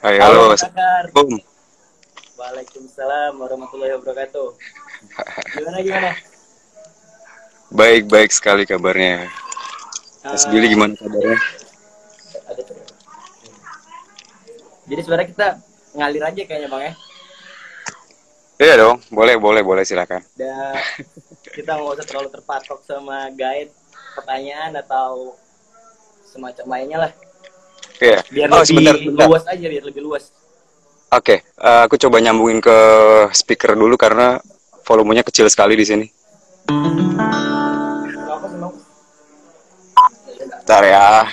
Hai, halo. Boom. Waalaikumsalam warahmatullahi wabarakatuh. Gimana gimana? Baik, baik sekali kabarnya. Mas Ah, Billy gimana kabarnya? ada. Jadi sebenarnya kita ngalir aja kayaknya bang ya. Iya dong, boleh, boleh, boleh silakan. Dan kita nggak usah terlalu terpatok sama guide pertanyaan atau semacam lainnya lah. Iya. Biar Oh, lebih sebentar, sebentar. luas aja, biar lebih luas. Oke, eh, aku coba nyambungin ke speaker dulu karena volumenya kecil sekali di sini. Bentar ya.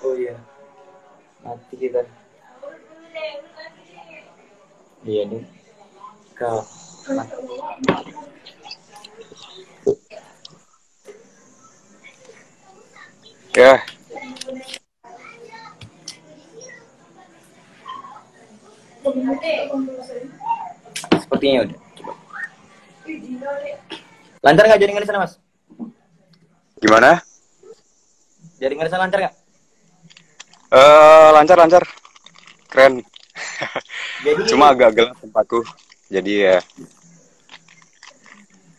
Oh iya. Mati kita. Iya nih. Kau. Ya, Sepertinya udah. Coba. Lancar nggak jaringan di sana mas? gimana? Jaringan di sana lancar nggak? Eh, lancar, lancar. Keren. Jadi, Cuma agak gelap tempatku. Jadi ya,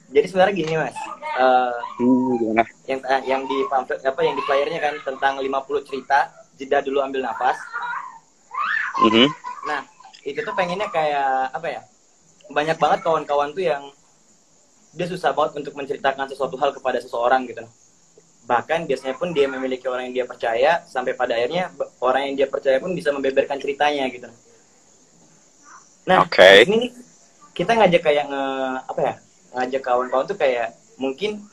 jadi sebenarnya gini mas. Eh, hmm, gimana? yang eh, yang di pamflet apa yang di flyernya kan tentang 50 cerita jeda dulu ambil nafas. Mhm. Nah, itu tuh pengennya kayak apa ya? Banyak banget kawan-kawan tuh yang dia susah banget untuk menceritakan sesuatu hal kepada seseorang gitu. Bahkan biasanya pun dia memiliki orang yang dia percaya sampai pada akhirnya orang yang dia percaya pun bisa membeberkan ceritanya gitu. Nah, sini nih, kita ngajak kayak nge apa ya? Ngajak kawan-kawan tuh kayak mungkin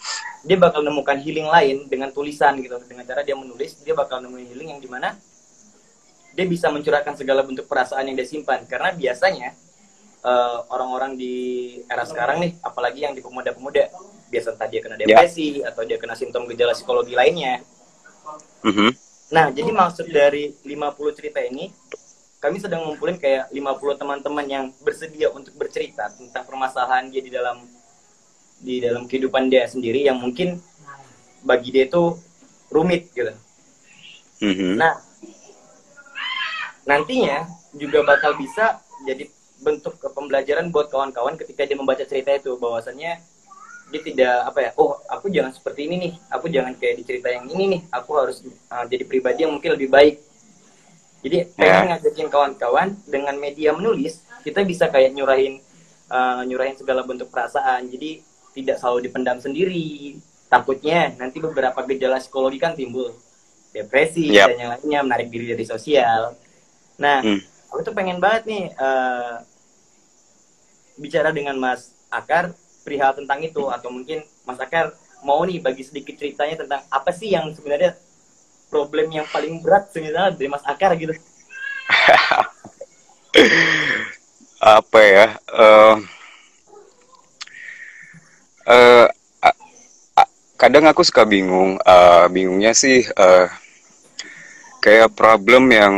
dia bakal nemukan healing lain dengan tulisan gitu. Dengan cara dia menulis, dia bakal nemuin healing yang di mana dia bisa mencurahkan segala bentuk perasaan yang dia simpan karena biasanya eh, orang-orang di era sekarang nih apalagi yang di pemuda-pemuda biasa entah dia kena depresi atau dia kena simptom gejala psikologi lainnya Mhm. nah jadi maksud dari 50 cerita ini kami sedang ngumpulin kayak 50 teman-teman yang bersedia untuk bercerita tentang permasalahan dia di dalam di dalam kehidupan dia sendiri yang mungkin bagi dia itu rumit gitu Mhm. Nah, nantinya juga bakal bisa jadi bentuk ke pembelajaran buat kawan-kawan ketika dia membaca cerita itu. Bahwasannya dia tidak apa ya oh aku jangan seperti ini nih. Aku jangan kayak di cerita yang ini nih. Aku harus uh, jadi pribadi yang mungkin lebih baik. Jadi pengen ngajakin kawan-kawan dengan media menulis kita bisa kayak nyurahin uh, nyurahin segala bentuk perasaan. Jadi tidak selalu dipendam sendiri. Takutnya nanti beberapa gejala psikologi kan timbul. Depresi Yap. dan yang lainnya menarik diri dari sosial nah Hmm. aku tuh pengen banget nih eh, bicara dengan Mas Akar perihal tentang itu atau mungkin Mas Akar mau nih bagi sedikit ceritanya tentang apa sih yang sebenarnya problem yang paling berat sebenarnya dari Mas Akar gitu apa ya eh eh, a- a- kadang aku suka bingung eh, bingungnya sih eh, kayak problem yang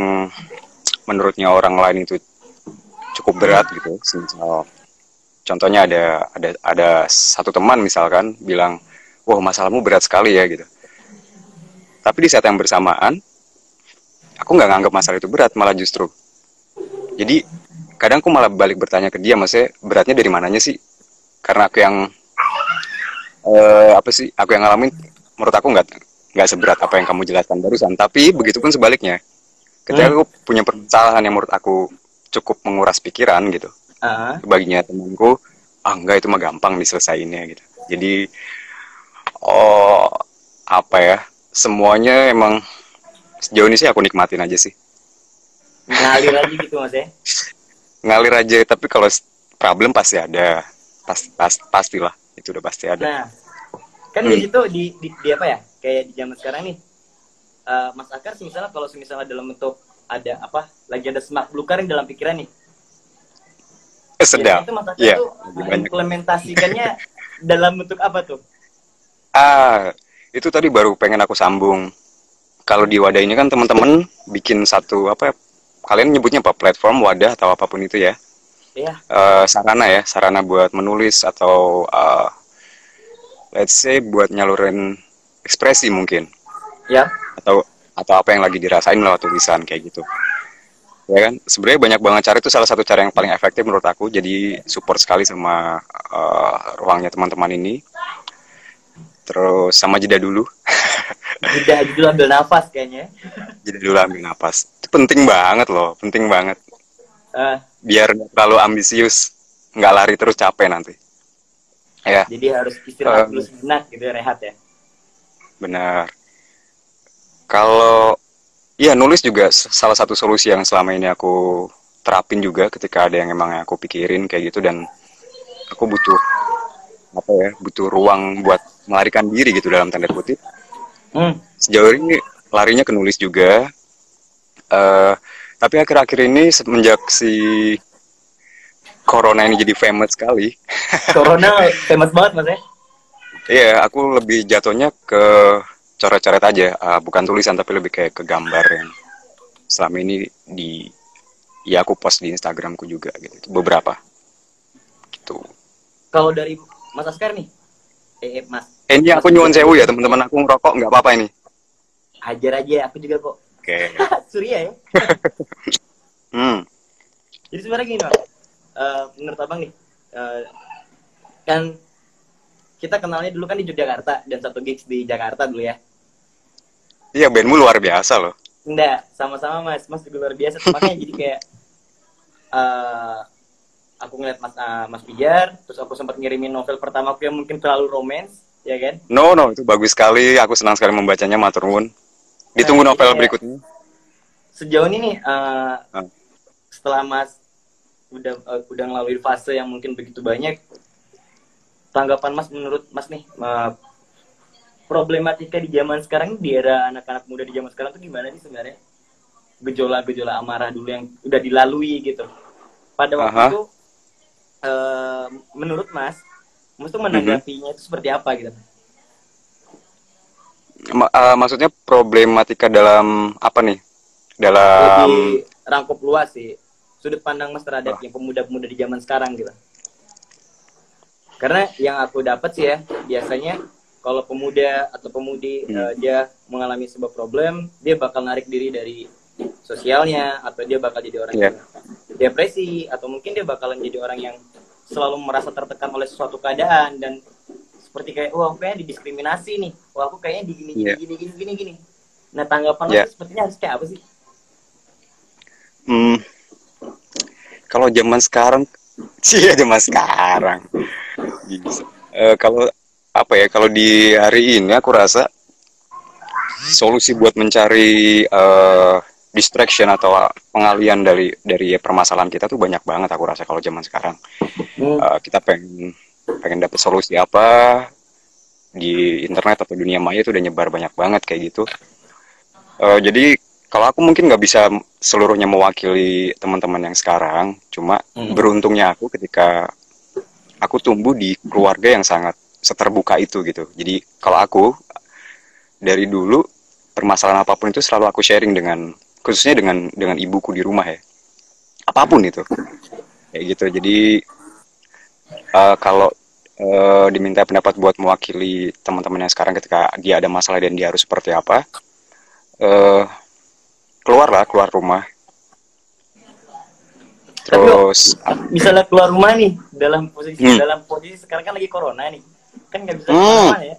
menurutnya orang lain itu cukup berat gitu. Misal contohnya ada ada ada satu teman misalkan bilang wah masalahmu berat sekali ya gitu. Tapi di saat yang bersamaan aku nggak nganggap masalah itu berat malah justru. Jadi kadang aku malah balik bertanya ke dia maksudnya beratnya dari mananya sih? Karena aku yang eh, apa sih aku yang ngalamin menurut aku nggak nggak seberat apa yang kamu jelaskan barusan. Tapi begitu pun sebaliknya ketika aku punya permasalahan yang menurut aku cukup menguras pikiran gitu. Ah, baginya temanku ah enggak itu mah gampang diselesaikannya gitu. Jadi oh apa ya semuanya emang sejauh ini sih aku nikmatin aja sih. Ngalir aja gitu Mas ya? Ngalir aja tapi kalau problem pasti ada. Pas, pas pastilah itu udah pasti ada. Nah kan Hmm. di situ di, di, di apa ya kayak di zaman sekarang nih eh, Mas Akar misalnya kalau misalnya dalam bentuk ada apa lagi ada semak belukar yang dalam pikiran nih? Eh, sedap. Biasanya itu Mas Akar tuh lebih banyak. implementasikannya dalam bentuk apa tuh? Ah itu tadi baru pengen aku sambung. Kalau di wadah ini kan teman-teman bikin satu apa ya, kalian nyebutnya apa platform wadah atau apa pun itu ya? Iya. Eh, sarana ya sarana buat menulis atau eh, let's say buat nyalurin ekspresi mungkin Ya. atau atau apa yang lagi dirasain lewat tulisan kayak gitu. Ya kan? Sebenarnya banyak banget cara itu salah satu cara yang paling efektif menurut aku. Jadi support sekali sama uh, ruangnya teman-teman ini. Terus sama jeda dulu. Jeda dulu ambil nafas kayaknya. Jeda dulu ambil nafas. Itu penting banget loh penting banget. Uh, biar nggak terlalu ambisius nggak lari terus capek nanti. Ya. Jadi harus istirahat Um, dulu sejenak gitu rehat ya. Benar kalau Iya, nulis juga salah satu solusi yang selama ini aku terapin juga ketika ada yang emang aku pikirin kayak gitu dan aku butuh apa ya, butuh ruang buat melarikan diri gitu dalam tanda kutip. hmm. Sejauh ini larinya ke nulis juga. Eh, tapi akhir-akhir ini semenjak si corona ini jadi famous sekali, corona famous banget mas ya iya, aku lebih jatuhnya ke coret-coret aja, eh, bukan tulisan tapi lebih kayak ke gambar yang selama ini di ya aku post di Instagramku juga gitu. Beberapa. Gitu. Kalau dari mas Askar nih eh, eh, mas. Eh, ini aku nyuwun sewu ya teman-teman. Aku ngerokok nggak apa-apa ini. Hajar aja aku juga kok. Oke. Surya ya? Hmm. Jadi sebenarnya gini mas Eh, menurut abang nih eh, kan kita kenalnya dulu kan di Yogyakarta dan satu gigs di Jakarta dulu ya iya bandmu luar biasa loh. Enggak sama-sama mas. Mas juga luar biasa. Makanya jadi kayak eh aku ngeliat mas eh, mas Pijar terus aku sempat ngirimin novel pertama aku yang mungkin terlalu romance ya kan? No no itu bagus sekali. Aku senang sekali membacanya matur nuwun. Ditunggu Nah, novel berikutnya. Sejauh ini nih eh, Ah. setelah mas udah eh, udah ngelalui fase yang mungkin begitu banyak tanggapan mas menurut mas nih eh, problematika di zaman sekarang di era anak-anak muda di zaman sekarang tuh gimana sih sebenarnya? Gejolak-gejolak amarah dulu yang udah dilalui gitu. Pada waktu Aha. itu eh, menurut mas mas tuh menanggapinya itu seperti apa gitu? Ma- eh, maksudnya problematika dalam apa nih? Dalam lebih rangkup luas sih sudut pandang mas terhadap yang pemuda-pemuda di zaman sekarang gitu. Karena yang aku dapat sih ya biasanya kalau pemuda atau pemudi Hmm. eh, dia mengalami sebuah problem dia bakal narik diri dari sosialnya atau dia bakal jadi orang Iya. yang depresi atau mungkin dia bakalan jadi orang yang selalu merasa tertekan oleh suatu keadaan dan seperti kayak wah aku kayaknya didiskriminasi nih wah aku kayaknya di gini gini Iya. gini gini gini gini nah tanggapan lo Iya. sepertinya harus kayak apa sih Hmm, kalau zaman sekarang, sih ya zaman sekarang. Eh, kalau apa ya? Kalau di hari ini aku rasa solusi buat mencari eh, distraction atau pengalian dari dari permasalahan kita tuh banyak banget aku rasa kalau zaman sekarang. Hmm. Eh, kita pengen pengen dapat solusi apa di internet atau dunia maya itu udah nyebar banyak banget kayak gitu. Eh, jadi kalau aku mungkin nggak bisa seluruhnya mewakili teman-teman yang sekarang, cuma Hmm. beruntungnya aku ketika aku tumbuh di keluarga yang sangat seterbuka itu gitu. Jadi kalau aku dari dulu permasalahan apa pun itu selalu aku sharing dengan khususnya dengan dengan ibuku di rumah ya. Apa pun itu. Kayak gitu. Jadi eh, kalau eh, diminta pendapat buat mewakili teman-teman yang sekarang ketika dia ada masalah dan dia harus seperti apa, eh keluarlah keluar rumah. Terus misalnya keluar rumah nih dalam posisi Hmm. dalam posisi sekarang kan lagi corona nih kan nggak bisa Hmm. ya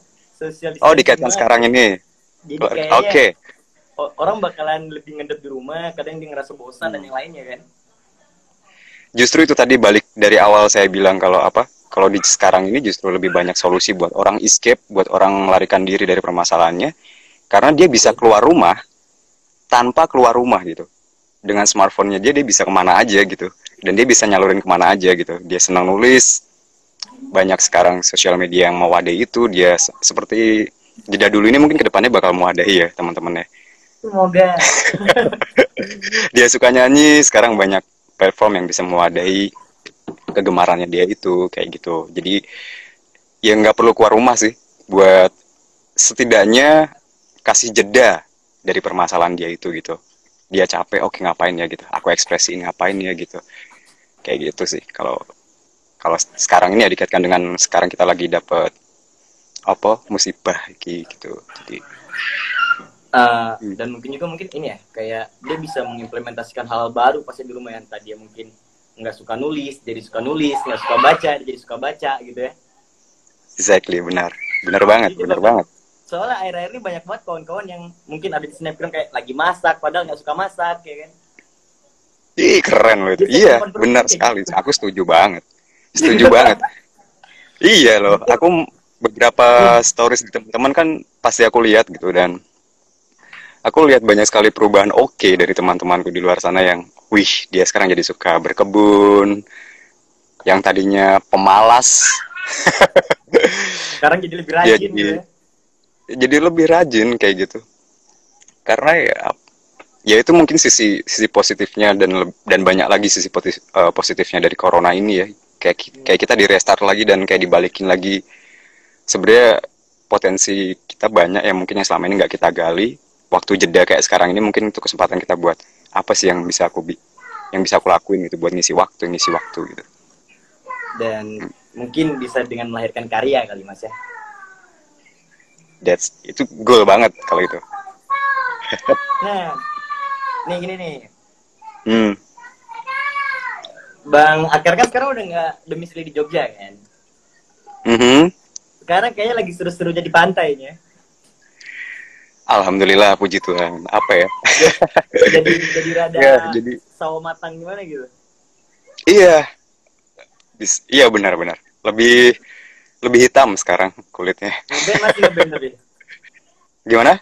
oh dikaitkan sekarang ini. jadi Oke. kayaknya o- orang bakalan lebih ngendep di rumah kadang dia ngerasa bosan Hmm. dan yang lainnya kan Justru itu tadi balik dari awal saya bilang kalau apa? Kalau di sekarang ini justru lebih banyak solusi buat orang escape, buat orang melarikan diri dari permasalahannya karena dia bisa keluar rumah tanpa keluar rumah gitu. Dengan smartphone-nya dia dia bisa ke mana aja gitu dan dia bisa nyalurin ke mana aja gitu. Dia senang nulis. Banyak sekarang sosial media yang mewadahi itu dia se- seperti jeda dulu ini mungkin ke depannya bakal mewadahi ya teman-temannya. semoga. Dia suka nyanyi sekarang banyak platform yang bisa mewadahi kegemarannya dia itu kayak gitu. Jadi ya nggak perlu keluar rumah sih buat setidaknya kasih jeda dari permasalahan dia itu gitu. Dia capek oke ngapain ya gitu. Aku ekspresiin ngapain ya gitu. Kayak gitu sih kalau kalau sekarang ini ya dikaitkan dengan sekarang kita lagi dapet apa musibah gitu jadi Uh, hmm. dan mungkin juga mungkin ini ya kayak dia bisa mengimplementasikan hal, -hal baru pasti di rumah yang tadi ya mungkin nggak suka nulis jadi suka nulis nggak suka baca jadi suka baca gitu ya exactly benar benar banget jadi benar banget soalnya akhir-akhir ini banyak banget kawan-kawan yang mungkin ada di snapgram kayak lagi masak padahal nggak suka masak ya kan Ih keren loh itu. iya benar sekali. Gitu. Aku setuju banget. Setuju banget. Iya loh. Aku beberapa stories di teman-teman kan pasti aku lihat gitu dan aku lihat banyak sekali perubahan oke okay dari teman-temanku di luar sana yang wih dia sekarang jadi suka berkebun yang tadinya pemalas sekarang jadi lebih rajin jadi, gitu ya? jadi lebih rajin kayak gitu karena ya ya itu mungkin sisi sisi positifnya dan dan banyak lagi sisi positif, uh, positifnya dari corona ini ya kayak kayak kita di restart lagi dan kayak dibalikin lagi. Sebenarnya potensi kita banyak yang mungkin yang selama ini nggak kita gali. Waktu jeda kayak sekarang ini mungkin itu kesempatan kita buat apa sih yang bisa aku bi yang bisa aku lakuin gitu buat ngisi waktu ngisi waktu gitu. Dan hmm. mungkin bisa dengan melahirkan karya kali mas ya? That's itu goal banget kalau itu. Nah nih gini nih. Hmm. Bang Akar kan sekarang udah nggak domisili di Jogja kan mm -hmm. sekarang kayaknya lagi seru-serunya di pantainya Alhamdulillah puji Tuhan. Apa ya? jadi jadi rada ya, jadi sawo matang gimana gitu. Iya. Bis, iya benar-benar. Lebih lebih hitam sekarang kulitnya. Ngeben masih ngeben tapi. Gimana?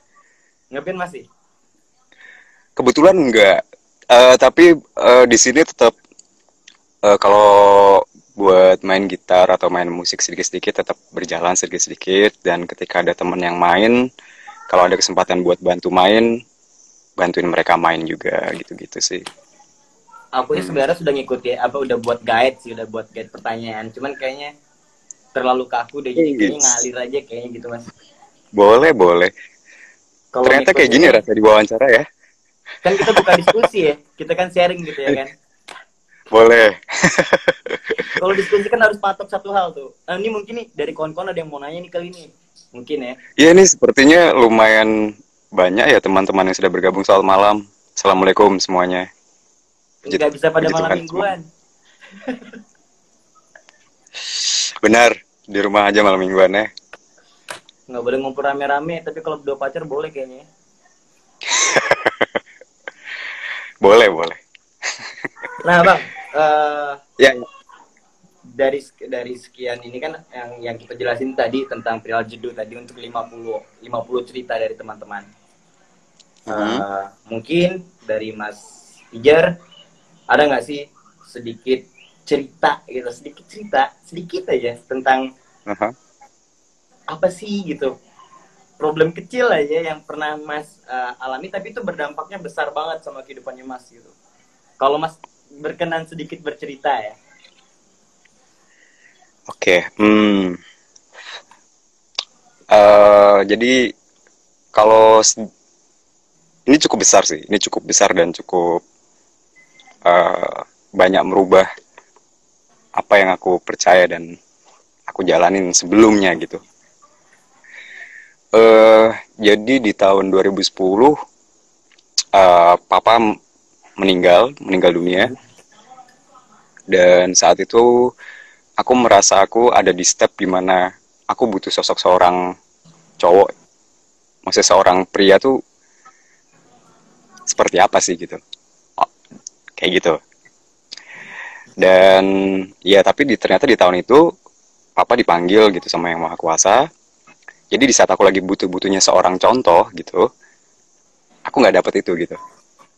Ngeben masih. Kebetulan enggak. Uh, tapi uh, di sini tetap uh, kalau buat main gitar atau main musik sedikit-sedikit tetap berjalan sedikit-sedikit. Dan ketika ada teman yang main kalau ada kesempatan buat bantu main bantuin mereka main juga gitu-gitu sih. Aku hmm. sebenarnya sudah ngikuti apa udah buat guide sih udah buat guide pertanyaan. Cuman kayaknya terlalu kaku deh jadi kayaknya ngalir aja kayaknya gitu mas. Boleh boleh. Kalo ternyata kayak gini rasa diwawancara ya. Kan kita bukan diskusi ya kita kan sharing gitu ya kan boleh kalau diskusi kan harus patok satu hal tuh nah, ini mungkin nih dari kawan-kawan ada yang mau nanya nih kali ini mungkin ya. Iya ini sepertinya lumayan banyak ya teman-teman yang sudah bergabung soal malam. Assalamualaikum semuanya. Tidak bisa pada malam mingguan. Benar, di rumah aja malam mingguan ya. Nggak boleh ngumpul rame-rame, tapi kalau berdua pacar boleh kayaknya. boleh, boleh. nah, Bang. Uh, ya dari dari sekian ini kan yang yang kita jelasin tadi tentang perihal jedu tadi untuk 50 50 cerita dari teman-teman. Uh -huh. uh, mungkin dari Mas Ijar ada nggak sih sedikit cerita gitu, sedikit cerita, sedikit aja tentang uh -huh. apa sih gitu problem kecil aja yang pernah Mas uh, alami tapi itu berdampaknya besar banget sama kehidupannya Mas gitu. Kalau Mas berkenan sedikit bercerita ya. Oke, okay. hmm. uh, jadi kalau ini cukup besar sih, ini cukup besar dan cukup uh, banyak merubah apa yang aku percaya dan aku jalanin sebelumnya gitu. Uh, jadi di tahun 2010 uh, papa meninggal, meninggal dunia. Dan saat itu aku merasa aku ada di step di mana aku butuh sosok seorang cowok. Maksudnya seorang pria tuh seperti apa sih gitu? Oh, kayak gitu. Dan ya tapi di, ternyata di tahun itu papa dipanggil gitu sama yang maha kuasa. Jadi di saat aku lagi butuh-butuhnya seorang contoh gitu aku nggak dapet itu gitu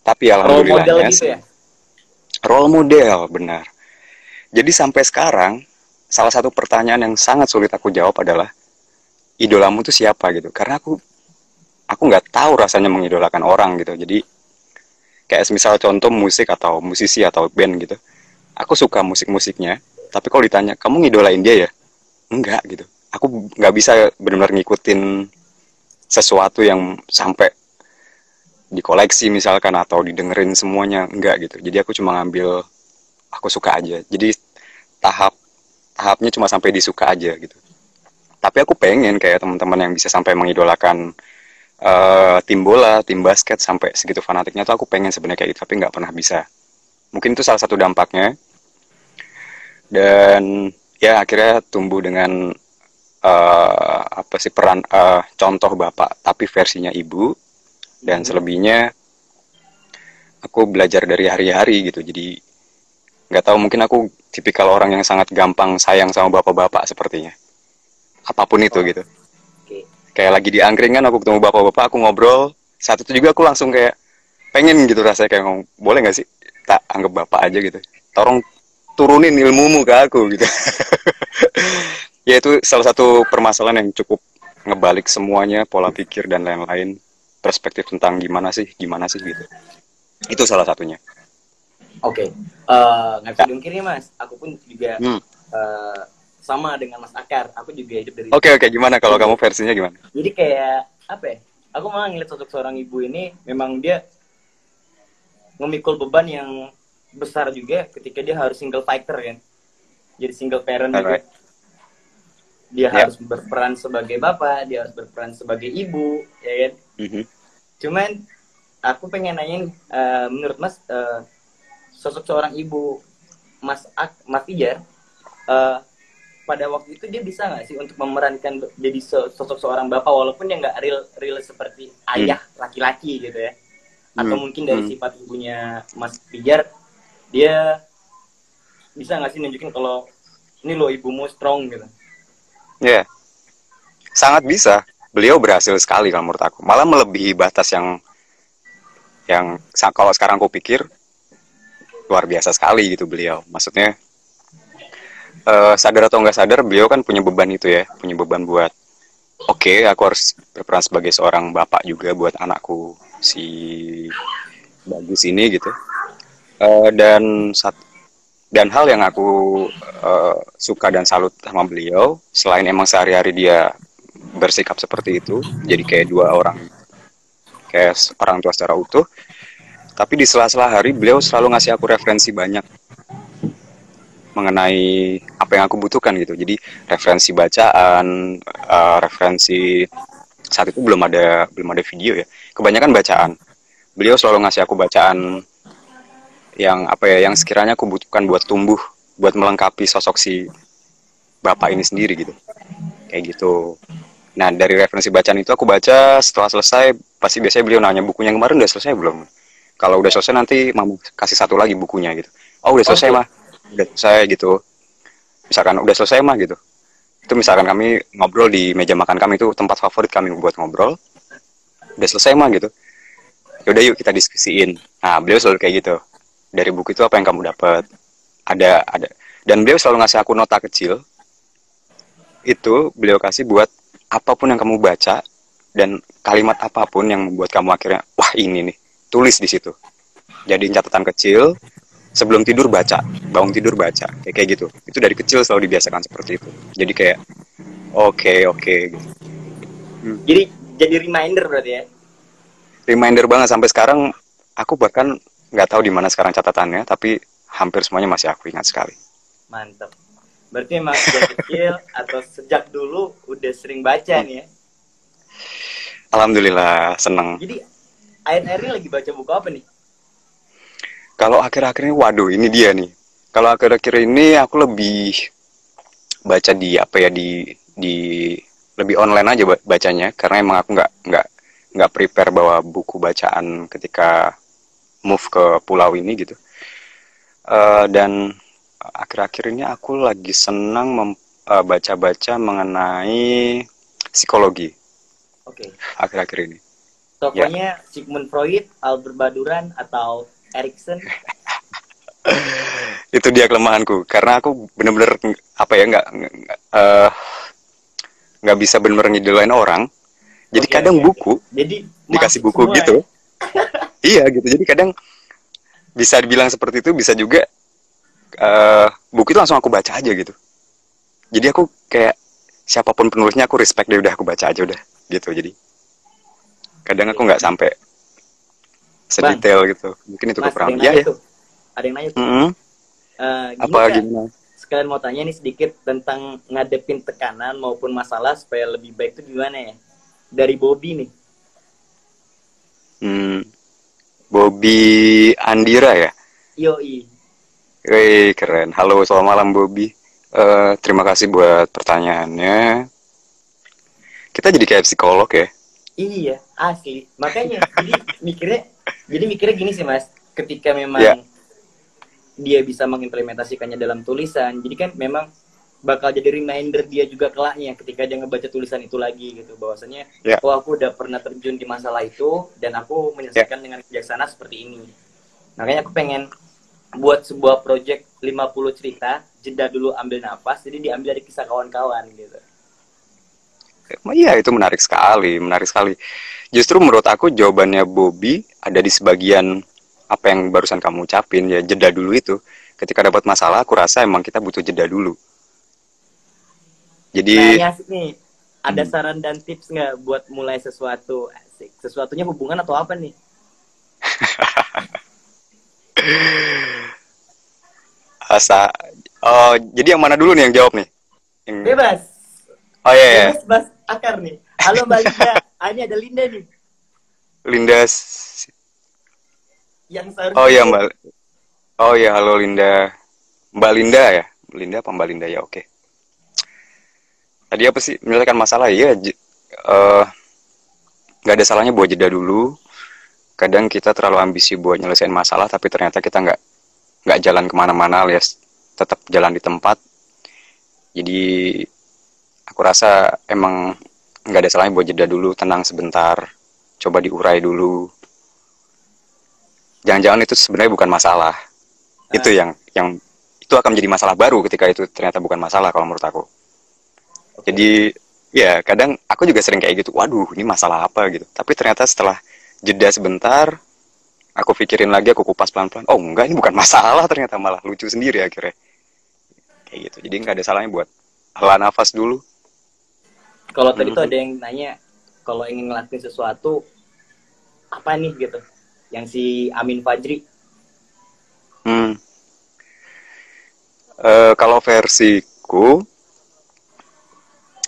tapi alhamdulillahnya role model gitu ya? role model benar. Jadi sampai sekarang salah satu pertanyaan yang sangat sulit aku jawab adalah idolamu tuh siapa? gitu. Karena aku aku nggak tahu rasanya mengidolakan orang gitu. Jadi kayak misal contoh musik atau musisi atau band gitu. Aku suka musik-musiknya tapi kalau ditanya kamu ngidolain dia ya? Enggak gitu. Aku nggak bisa benar-benar ngikutin sesuatu yang sampai dikoleksi misalkan atau didengerin semuanya enggak gitu. Jadi aku cuma ngambil aku suka aja. Jadi tahap tahapnya cuma sampai disuka aja gitu. Tapi aku pengen kayak teman-teman yang bisa sampai mengidolakan uh, tim bola tim basket sampai segitu fanatiknya tuh aku pengen sebenarnya kayak gitu tapi nggak pernah bisa. Mungkin itu salah satu dampaknya. Dan ya akhirnya tumbuh dengan uh, apa sih peran uh, contoh bapak tapi versinya ibu dan selebihnya aku belajar dari hari-hari gitu. Jadi nggak tahu mungkin aku tipikal orang yang sangat gampang sayang sama bapak-bapak sepertinya. Apa pun itu gitu. Okay. kayak lagi di angkringan aku ketemu bapak-bapak aku ngobrol. Saat itu juga aku langsung kayak pengen gitu rasanya kayak ngomong boleh nggak sih tak anggap bapak aja gitu. Tolong turunin ilmumu ke aku gitu. Ya itu salah satu permasalahan yang cukup ngebalik semuanya pola pikir dan lain-lain perspektif tentang gimana sih gimana sih gitu itu salah satunya oke okay. uh, eh, nggak bisa diungkiri mas aku pun juga hmm. uh, sama dengan mas Akar aku juga hidup dari oke okay, oke okay. gimana kalau kamu versinya gimana jadi kayak apa ya aku malah ngeliat sosok seorang ibu ini memang dia memikul beban yang besar juga ketika dia harus single fighter kan jadi single parent juga dia yeah. harus berperan sebagai bapak dia harus berperan sebagai ibu ya kan mm-hmm. Cuman aku pengen nanyain uh, menurut mas uh, sosok seorang ibu mas Ak mas Ijar uh, pada waktu itu dia bisa nggak sih untuk memerankan jadi sosok seorang bapak walaupun dia nggak real real seperti ayah mm. laki-laki gitu ya atau mm. mungkin dari mm. sifat ibunya mas Ijar dia bisa nggak sih nunjukin kalau ini lo ibumu strong gitu Ya, yeah. sangat bisa. Beliau berhasil sekali kalau menurut aku. Malah melebihi batas yang yang kalau sekarang aku pikir luar biasa sekali gitu beliau. Maksudnya uh, sadar atau nggak sadar beliau kan punya beban itu ya, punya beban buat oke okay, aku harus berperan sebagai seorang bapak juga buat anakku si bagus ini gitu. Uh, dan saat dan hal yang aku uh, suka dan salut sama beliau selain emang sehari-hari dia bersikap seperti itu jadi kayak dua orang kayak orang tua secara utuh. Tapi di sela-sela hari beliau selalu ngasih aku referensi banyak mengenai apa yang aku butuhkan gitu. Jadi referensi bacaan uh, referensi saat itu belum ada belum ada video ya. Kebanyakan bacaan. Beliau selalu ngasih aku bacaan yang apa ya yang sekiranya aku butuhkan buat tumbuh buat melengkapi sosok si bapak ini sendiri gitu. Kayak gitu nah dari referensi bacaan itu aku baca setelah selesai pasti biasanya beliau nanya bukunya kemarin udah selesai belum? Kalau udah selesai nanti mau kasih satu lagi bukunya gitu. Oh udah selesai okay. mah. Udah selesai gitu. Misalkan udah selesai mah gitu. Itu misalkan kami ngobrol di meja makan kami itu tempat favorit kami buat ngobrol. Udah selesai mah gitu. Yaudah yuk kita diskusiin. Nah beliau selalu kayak gitu. Dari buku itu apa yang kamu dapat? Ada ada. Dan beliau selalu ngasih aku nota kecil. Itu beliau kasih buat apa pun yang kamu baca dan kalimat apa pun yang membuat kamu akhirnya wah ini nih tulis di situ. Jadi catatan kecil sebelum tidur baca bangun tidur baca kayak kayak gitu. Itu dari kecil selalu dibiasakan seperti itu. Jadi kayak oke okay, oke okay, gitu. hmm. jadi jadi reminder berarti ya? Reminder banget. Sampai sekarang aku bahkan nggak tahu di mana sekarang catatannya tapi hampir semuanya masih aku ingat sekali. Mantap berarti emang sejak kecil atau sejak dulu udah sering baca hmm. nih ya? Alhamdulillah seneng. Jadi akhir-akhir ini lagi baca buku apa nih? Kalau akhir-akhir ini waduh ini dia nih. Kalau akhir-akhir ini aku lebih baca di apa ya di di lebih online aja bacanya. Karena emang aku nggak nggak nggak prepare bawa buku bacaan ketika move ke pulau ini gitu. Uh, dan akhir-akhir ini aku lagi senang uh, baca-baca mengenai psikologi oke okay. akhir-akhir ini tokonya ya. Sigmund Freud Albert Baduran atau Erikson itu dia kelemahanku karena aku bener-bener apa ya nggak uh, nggak bisa bener-bener ngidolain orang jadi okay, kadang okay, buku jadi dikasih buku gitu ya? iya gitu jadi kadang bisa dibilang seperti itu bisa juga uh, buku itu langsung aku baca aja gitu. Jadi aku kayak siapa pun penulisnya aku respect deh udah aku baca aja udah gitu. Jadi kadang aku nggak sampai sedetail Bang, gitu. Mungkin itu kekurangan. ya ya ada yang nanya tuh. Mm -hmm. uh, apa kan, gimana? sekalian mau tanya nih sedikit tentang ngadepin tekanan maupun masalah supaya lebih baik itu gimana ya? Dari Bobby nih. Hmm. Bobby Andira ya? Yoi. Wih, keren. Halo, selamat malam Bobby. Eh, terima kasih buat pertanyaannya. Kita jadi kayak psikolog ya. Iya, asli. Makanya jadi mikirnya jadi mikirnya gini sih, Mas. Ketika memang Iya. dia bisa mengimplementasikannya dalam tulisan, jadi kan memang bakal jadi reminder dia juga kelaknya ketika dia ngebaca tulisan itu lagi gitu bahwasanya Iya. oh aku udah pernah terjun di masalah itu dan aku menyelesaikan dengan bijaksana seperti ini. Makanya aku pengen buat sebuah project 50 cerita, jeda dulu ambil nafas, jadi diambil dari kisah kawan-kawan gitu. Iya, itu menarik sekali, menarik sekali. Justru menurut aku jawabannya Bobby ada di sebagian apa yang barusan kamu ucapin ya, jeda dulu itu. Ketika dapat masalah, aku rasa emang kita butuh jeda dulu. Nah, Jadi, asik nih. Ada Hmm. saran dan tips nggak buat mulai sesuatu? Asik. Sesuatunya hubungan atau apa nih? asa, oh, jadi yang mana dulu nih yang jawab nih? Yang, Bebas. oh iya, iya. Bebas, Bas. Akar nih. Halo Mbak Linda. ah, ini ada Linda nih. Linda, Yang seharusnya... oh iya Mbak, oh iya halo Linda, Mbak Linda ya, Linda apa Mbak Linda ya, oke. Tadi apa sih menyelesaikan masalah ya? eh, nggak ada salahnya buat jeda dulu. Kadang kita terlalu ambisi buat nyelesain masalah, tapi ternyata kita nggak nggak jalan ke mana-mana alias tetap jalan di tempat. Jadi aku rasa emang nggak ada salahnya buat jeda dulu, tenang sebentar, coba diurai dulu. Jangan-jangan itu sebenarnya bukan masalah. Itu yang yang itu akan menjadi masalah baru ketika itu ternyata bukan masalah kalau menurut aku. Oke. Jadi ya kadang aku juga sering kayak gitu. Waduh, ini masalah apa gitu. Tapi ternyata setelah jeda sebentar, aku pikirin lagi, aku kupas pelan-pelan. Oh enggak, ini bukan masalah ternyata malah lucu sendiri akhirnya. Kayak gitu. Jadi nggak ada salahnya buat hela nafas dulu. Kalau tadi tuh Mhm. ada yang nanya, kalau ingin ngelakuin sesuatu, apa nih gitu? Yang si Amin Fajri. Hmm. Eh, kalau versiku,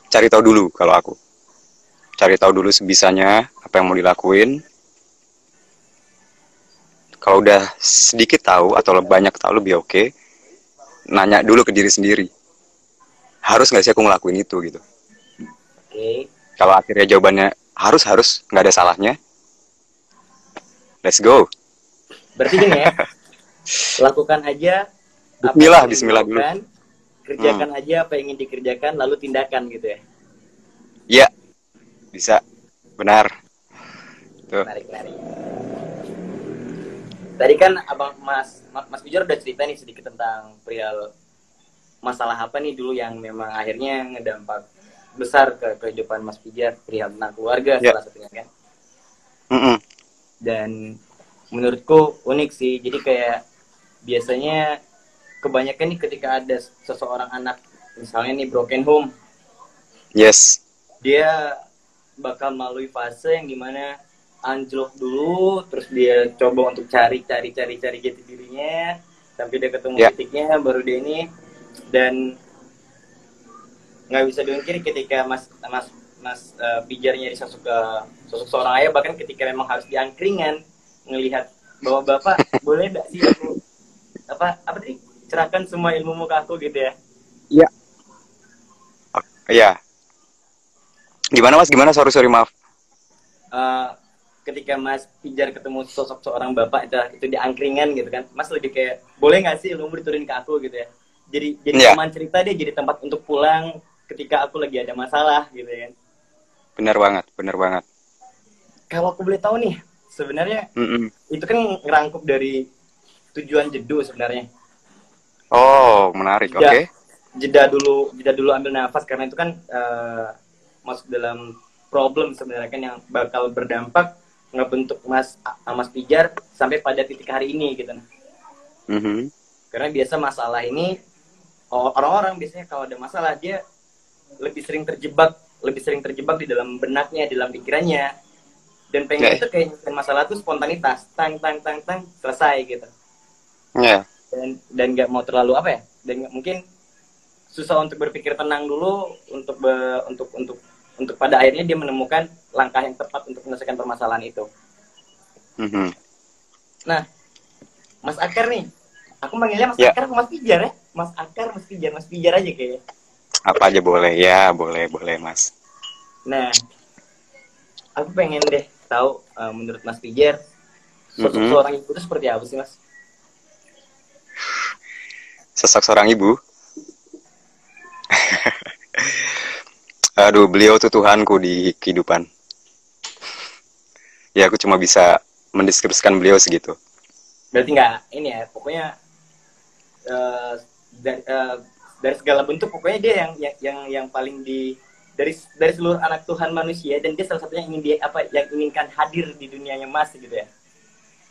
cari tahu dulu kalau aku. Cari tahu dulu sebisanya apa yang mau dilakuin. Kalau udah sedikit tahu atau banyak tahu lebih oke, nanya dulu ke diri sendiri. Harus nggak sih aku ngelakuin itu gitu. Oke. Kalau akhirnya jawabannya harus harus nggak ada salahnya. Let's go. Berarti gini ya, lakukan aja Bismillah, bismillah dulu. Hmm. Kerjakan aja apa yang ingin dikerjakan, lalu tindakan gitu ya. Iya, bisa. Benar. Tuh. Menarik, menarik. Tadi kan abang Mas Ma- Mas Bijar udah cerita nih sedikit tentang perihal masalah apa nih dulu yang memang akhirnya ngedampak besar ke kehidupan Mas Pijar perihal tentang keluarga Ya. salah satunya kan. Mm-mm. Dan menurutku unik sih. Jadi kayak biasanya kebanyakan nih ketika ada seseorang anak misalnya nih broken home, Yes. dia bakal melalui fase yang di mana anjlok dulu, terus dia coba untuk cari cari cari cari jati dirinya, sampai dia ketemu Ya. titiknya baru dia ini dan nggak bisa diungkiri ketika mas mas mas eh, pijarnya di sosok sosok seorang ayah bahkan ketika memang harus diangkringan ngelihat bahwa bapak boleh nggak sih aku apa apa tadi cerahkan semua ilmumu ke aku gitu ya Iya. Gimana mas? Gimana? Sorry sorry maaf. Eh, ketika Mas Pijar ketemu sosok seorang bapak itu, itu di angkringan gitu kan, Mas lebih kayak boleh nggak sih ilmu diturunin ke aku gitu ya? Jadi jadi Iya. teman cerita dia jadi tempat untuk pulang ketika aku lagi ada masalah gitu ya. Bener banget, bener banget. Kalau aku boleh tahu nih, sebenarnya Mm-mm. itu kan ngerangkup dari tujuan jedu sebenarnya. Oh menarik. Oke. Ya. Jeda dulu, jeda dulu ambil nafas karena itu kan eh, masuk dalam problem sebenarnya kan yang bakal berdampak ngebentuk Mas Mas Pijar sampai pada titik hari ini gitu. Mhm. karena biasa masalah ini orang-orang biasanya kalau ada masalah dia lebih sering terjebak lebih sering terjebak di dalam benaknya di dalam pikirannya dan pengen Ya. itu kayak masalah tuh spontanitas tang tang tang tang selesai gitu Ya. dan dan nggak mau terlalu apa ya dan nggak- mungkin susah untuk berpikir tenang dulu untuk be- untuk untuk untuk pada akhirnya dia menemukan langkah yang tepat untuk menyelesaikan permasalahan itu Mhm. Nah, Mas Akar nih, aku manggilnya Mas Ya. Akar, Mas Pijar ya? Mas Akar, Mas Pijar, Mas Pijar aja kayaknya. Apa aja boleh ya, boleh, boleh mas. Nah, aku pengen deh tahu uh, menurut Mas Pijar, sosok Mhm. seorang ibu itu seperti apa sih Mas? Sosok seorang ibu. Aduh, beliau tuh Tuhanku di kehidupan. Ya, aku cuma bisa mendeskripsikan beliau segitu. Berarti nggak ini ya, pokoknya uh, dari, uh, dari segala bentuk pokoknya dia yang yang yang, yang paling di dari dari seluruh anak Tuhan manusia dan dia salah satunya yang ingin dia apa yang inginkan hadir di dunianya Mas gitu ya.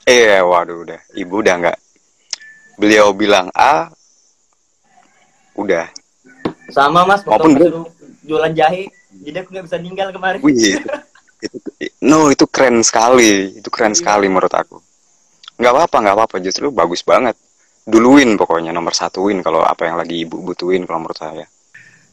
Eh, waduh, udah. Ibu udah nggak. Beliau bilang A, udah. Sama Mas, Maupun gue- jualan jahe, jadi aku nggak bisa tinggal kemarin. Wih, itu, no, itu keren sekali. Itu keren Iya. sekali menurut aku. Nggak apa-apa, nggak apa-apa. Justru bagus banget. Duluin pokoknya, nomor satuin kalau apa yang lagi ibu butuhin kalau menurut saya.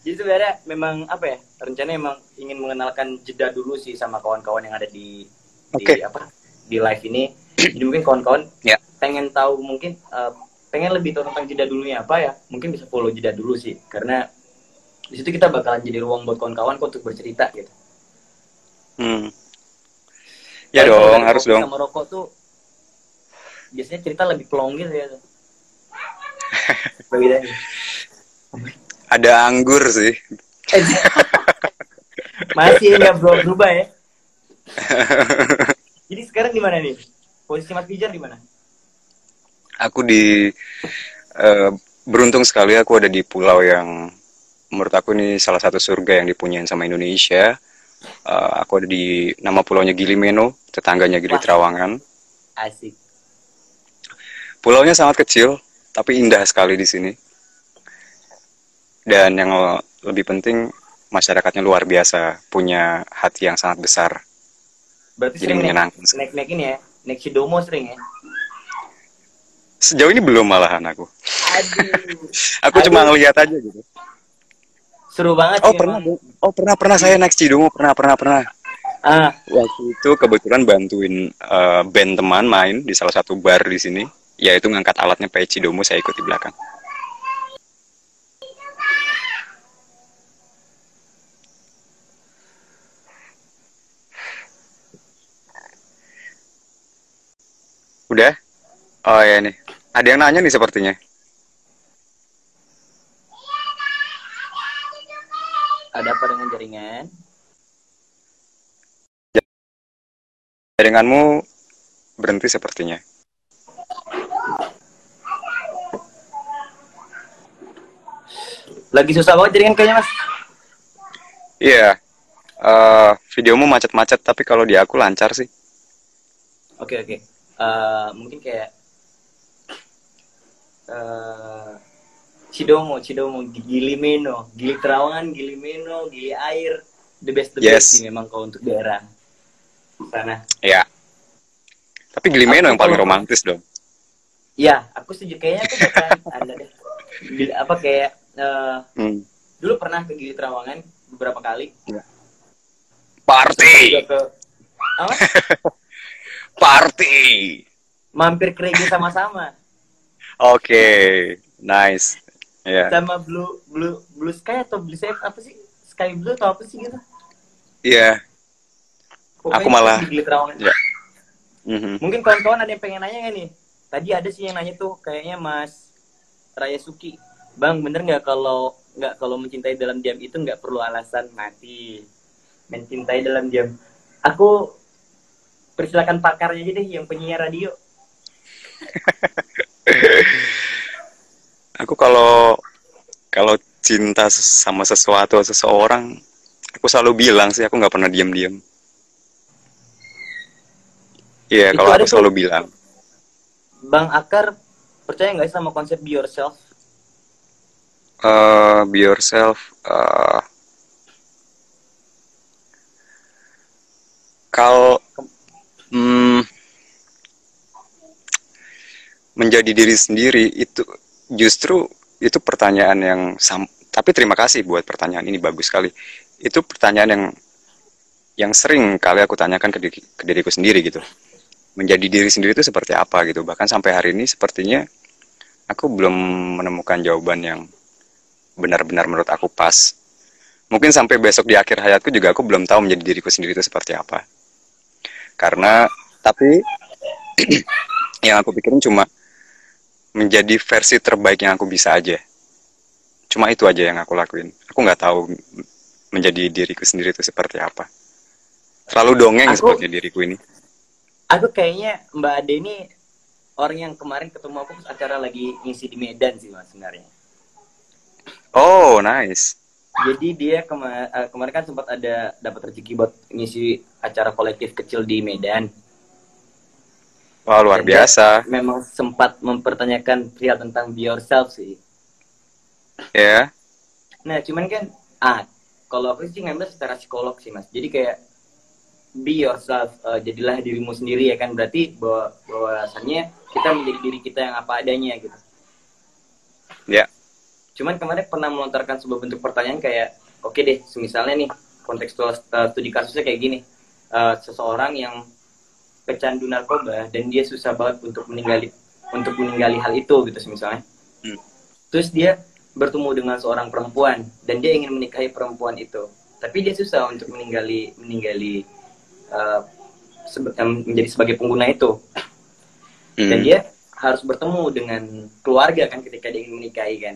Jadi sebenarnya memang apa ya rencananya emang ingin mengenalkan jeda dulu sih sama kawan-kawan yang ada di Oke. di apa di live ini. Jadi mungkin kawan-kawan Ya. pengen tahu mungkin eh, pengen lebih tahu tentang jeda dulunya apa ya mungkin bisa follow jeda dulu sih karena di situ kita bakalan jadi ruang buat kawan-kawan untuk bercerita gitu. Hmm. Ya kalau dong, harus dong. Sama rokok tuh biasanya cerita lebih plong gitu ya. Bedanya. Ada anggur sih. Masih nggak bro berubah ya. Jadi sekarang di mana nih? Posisi Mas Pijar di mana? Aku di eh, beruntung sekali aku ada di pulau yang menurut aku ini salah satu surga yang dipunyain sama Indonesia. Eh, aku ada di nama pulaunya Gilimeno, tetangganya Gili Wah. Trawangan. Asik. Pulaunya sangat kecil, tapi indah sekali di sini. Dan yang lebih penting, masyarakatnya luar biasa, punya hati yang sangat besar. Berarti Jadi menyenangkan. naik naik ini ya, naik Sidomo sering ya. Sejauh ini belum malahan aku. Aduh, Aku Aduh. cuma ngeliat aja gitu. Seru banget Oh sih pernah, emang. oh pernah pernah saya naik Cidomo pernah pernah pernah. Ah, Waktu itu kebetulan bantuin eh, band teman main di salah satu bar di sini, yaitu ngangkat alatnya pakai Cidomo saya ikut di belakang. Udah? Oh ya nih. Ada yang nanya nih sepertinya. Ada apa dengan jaringan? Jaringanmu berhenti sepertinya. Lagi susah banget jaringan kayaknya mas. Iya. eh videomu macet-macet tapi kalau di aku lancar sih. Oke oke. Eh, mungkin kayak eh Cidomo, Cidomo, Gili Meno, Gili Terawangan, Gili Meno, Gili Air, the best the Yes. best sih memang kalau untuk daerah sana. Iya. Tapi Gilimeno Aku yang paling romantis dong. Ya, aku setuju kayaknya aku bakalan ada deh. Gili- apa kayak eh, Hmm. dulu pernah ke Gili Terawangan beberapa kali. Party, Juga ke apa? party. Mampir ke sama-sama. Oke, nice. Ya, Sama Blue Blue Blue Sky atau Blue Safe apa sih? Sky Blue atau apa sih gitu? iya. Pokoknya Aku malah-. Ya. Mhm. Mungkin kawan-kawan ada yang pengen nanya nggak nih? Tadi ada sih yang nanya tuh kayaknya Mas Raya Suki. Bang, bener nggak kalau nggak kalau mencintai dalam diam itu nggak perlu alasan mati. Mencintai dalam diam. Aku persilakan pakarnya aja deh yang penyiar radio. Aku kalau kalau cinta sama sesuatu atau seseorang, aku selalu bilang sih aku nggak pernah diam-diam. Iya, Itu kalau aku selalu bilang. Bang Akar percaya nggak sih sama konsep be yourself? eh be yourself. eh kalau hmm, menjadi diri sendiri itu justru itu pertanyaan yang sam tapi terima kasih buat pertanyaan ini bagus sekali. Itu pertanyaan yang yang sering kali aku tanyakan ke, diri- ke diriku sendiri gitu. menjadi diri sendiri itu seperti apa gitu bahkan sampai hari ini sepertinya aku belum menemukan jawaban yang benar-benar menurut aku pas mungkin sampai besok di akhir hayatku juga aku belum tahu menjadi diriku sendiri itu seperti apa karena tapi yang aku pikirin cuma menjadi versi terbaik yang aku bisa aja. Cuma itu aja yang aku lakuin. Aku nggak tahu menjadi diriku sendiri itu seperti apa. Terlalu dongeng Aku- seperti diriku ini. Aku kayaknya Mbak Ade ini orang yang kemarin ketemu aku pas acara lagi ngisi di Medan sih mas sebenarnya. oh nice. Jadi dia kema- eh, kemarin kan sempat ada dapat rezeki buat ngisi acara kolektif kecil di Medan. Wah luar Dan dia biasa Memang sempat mempertanyakan perihal tentang be yourself sih. ya Nah cuman kan, ah kalau aku sih ngambil secara psikolog sih mas. Jadi kayak be yourself, eh, jadilah dirimu sendiri ya kan. Berarti bahwa bahwasannya kita menjadi diri kita yang apa adanya gitu. ya Cuman kemarin pernah melontarkan sebuah bentuk pertanyaan kayak, oke deh, misalnya nih kontekstual uh, studi kasusnya kayak gini, Uh, seseorang yang pecandu narkoba dan dia susah banget untuk meninggali untuk meninggali hal itu gitu misalnya. Hmm. Terus dia bertemu dengan seorang perempuan dan dia ingin menikahi perempuan itu, tapi dia susah untuk meninggali meninggali uh, sebe- em, menjadi sebagai pengguna itu dan Hmm. dia harus bertemu dengan keluarga kan ketika dia ingin menikahi kan.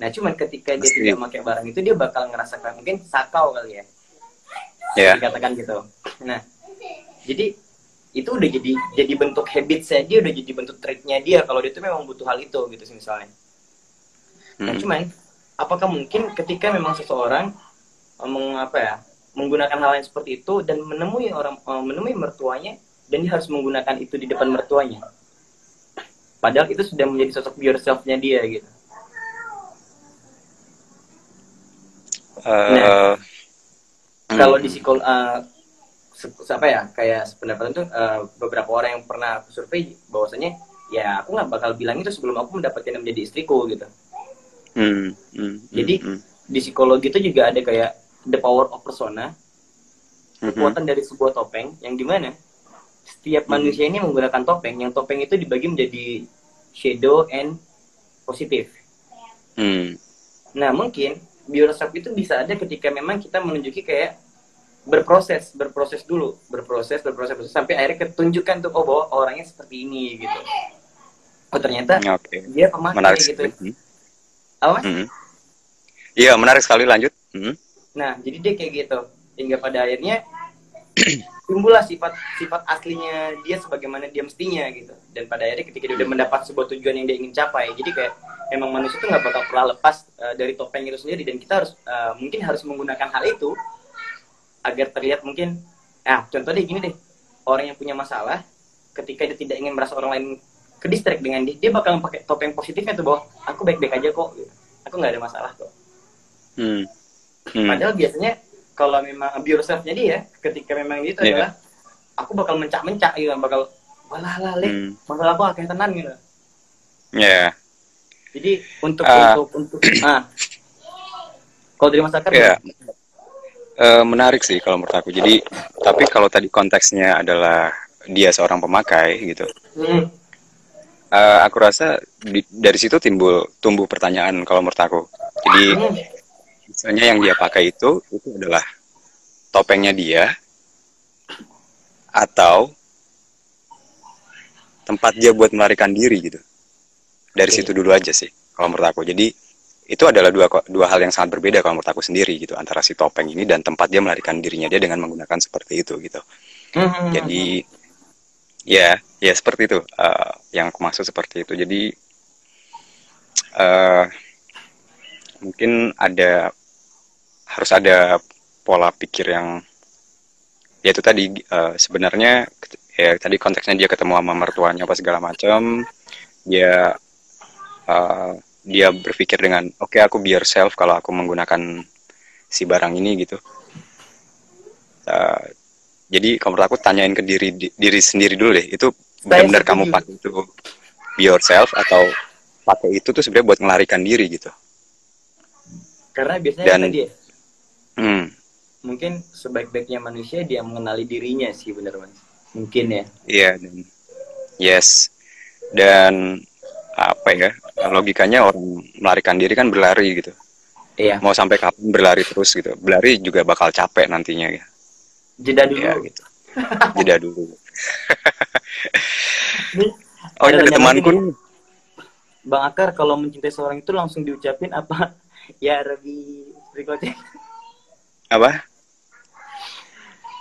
Nah cuman ketika dia Pasti. tidak pakai barang itu dia bakal ngerasakan mungkin sakau kali ya, ya dikatakan gitu. Nah jadi itu udah jadi jadi bentuk habit saya dia udah jadi bentuk trait-nya dia kalau dia tuh memang butuh hal itu gitu sih misalnya. Nah Hmm. cuman apakah mungkin ketika memang seseorang eh, meng, apa ya menggunakan hal yang seperti itu dan menemui orang eh, menemui mertuanya dan dia harus menggunakan itu di depan mertuanya. Padahal itu sudah menjadi sosok be yourself-nya dia gitu. Eh, Nah. hmm. Kalau di psikol eh, se- apa ya kayak pendapatan tuh eh, beberapa orang yang pernah aku survei bahwasanya ya aku nggak bakal bilang itu sebelum aku mendapatkan yang menjadi istriku gitu. Hmm, hmm, Jadi, hmm, hmm, Di psikologi itu juga ada kayak the power of persona, hmm, kekuatan dari sebuah topeng yang di mana setiap Hmm. manusia ini menggunakan topeng. Yang topeng itu dibagi menjadi shadow and positif hmm, nah mungkin biorespek itu bisa ada ketika memang kita menunjuki kayak berproses berproses dulu berproses berproses berproses, sampai akhirnya ketunjukkan tuh oh bahwa orangnya seperti ini gitu oh ternyata hmm. oke dia pemakai menarik gitu sekali. Hmm, apa Mas? hmm. Iya menarik sekali lanjut. Hmm, Nah, jadi dia kayak gitu. Hingga pada akhirnya timbullah sifat sifat aslinya dia sebagaimana dia mestinya gitu. Dan pada akhirnya ketika dia udah mendapat sebuah tujuan yang dia ingin capai, jadi kayak memang manusia itu nggak bakal pernah lepas uh, dari topeng itu sendiri dan kita harus uh, mungkin harus menggunakan hal itu agar terlihat mungkin ah contoh deh gini deh orang yang punya masalah ketika dia tidak ingin merasa orang lain ke distract dengan dia dia bakal pakai topeng positifnya tuh bahwa aku baik-baik aja kok gitu. aku nggak ada masalah kok hmm, hmm. Padahal biasanya kalau memang be yourself-nya dia, ketika memang itu Iya. adalah aku bakal mencak-mencak gitu, bakal walah lah le, Hmm. masalah aku akeh tenan gitu. Ya, Jadi untuk Ah. untuk untuk ah kalau dari masyarakat ya. Eh, menarik sih kalau menurut aku. Jadi, tapi kalau tadi konteksnya adalah dia seorang pemakai gitu, hmm, eh, aku rasa di- dari situ timbul tumbuh pertanyaan kalau menurut aku. Jadi, misalnya yang dia pakai itu itu adalah topengnya dia atau tempat dia buat melarikan diri gitu. Dari situ dulu aja sih kalau menurut aku. Jadi itu adalah dua dua hal yang sangat berbeda kalau menurut aku sendiri gitu antara si topeng ini dan tempat dia melarikan dirinya dia dengan menggunakan seperti itu gitu. hmm, hmm, Jadi ya ya seperti itu eh, yang aku maksud seperti itu. Jadi eh mungkin ada harus ada pola pikir yang ya itu tadi eh, sebenarnya ya tadi konteksnya dia ketemu sama mertuanya apa segala macam dia eh, dia berpikir dengan oke aku be yourself kalau aku menggunakan si barang ini gitu. Eh, jadi kalau menurut aku tanyain ke diri di- diri sendiri dulu deh itu benar-benar kamu pakai itu be yourself atau pakai itu tuh sebenarnya buat melarikan diri gitu. Karena biasanya Dan- tadi ya, hmm. mungkin sebaik-baiknya manusia dia mengenali dirinya sih bener mas. mungkin ya. Iya dan yes. Dan apa ya logikanya orang melarikan diri kan berlari gitu. Iya. Mau sampai kapan berlari terus gitu. Berlari juga bakal capek nantinya ya. Jeda dulu. ya gitu. Jeda dulu. Oh ada ini ada temanku nih. bang Akar kalau mencintai seorang itu langsung diucapin apa? Ya Rabbi berikutnya. Apa?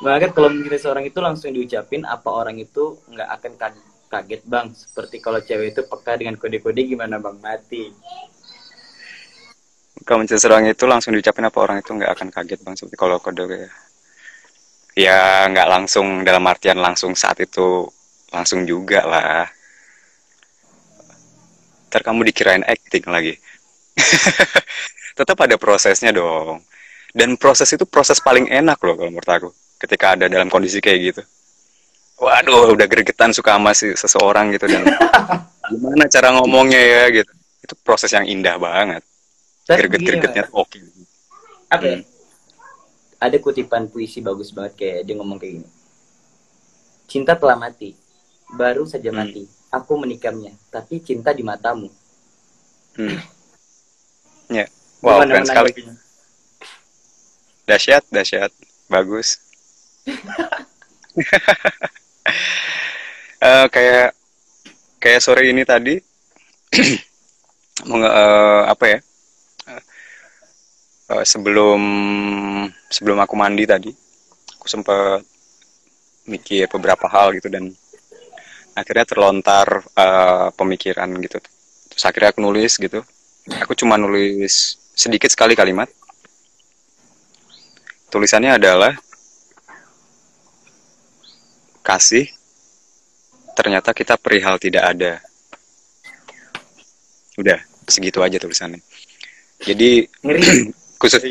Bang Akar kalau mencintai seorang itu langsung diucapin apa orang itu nggak akan kaget kaget bang. Seperti kalau cewek itu peka dengan kode-kode gimana bang? Mati. Kalau seorang itu langsung diucapin apa orang itu nggak akan kaget bang seperti kalau kode ya ya nggak langsung dalam artian langsung saat itu langsung juga lah. Ntar kamu dikirain acting lagi. Tetap ada prosesnya dong. Dan proses itu proses paling enak loh kalau menurut aku ketika ada dalam kondisi kayak gitu waduh udah gregetan suka sama si seseorang gitu dan gimana cara ngomongnya ya gitu itu proses yang indah banget greget-gregetnya oke apa ya? Hmm. ada kutipan puisi bagus banget kayak dia ngomong kayak gini cinta telah mati baru saja Hmm. mati aku menikamnya tapi cinta di matamu Hmm. Ya, wow, Gimana keren sekali. Dahsyat, dahsyat. Bagus. Eh, kayak kayak sore ini tadi eh, apa ya? Eh, sebelum sebelum aku mandi tadi, aku sempat mikir beberapa hal gitu dan akhirnya terlontar eh, pemikiran gitu. Terus akhirnya aku nulis gitu. Aku cuma nulis sedikit sekali kalimat. Tulisannya adalah kasih ternyata kita perihal tidak ada. Udah, segitu aja tulisannya. Jadi khusus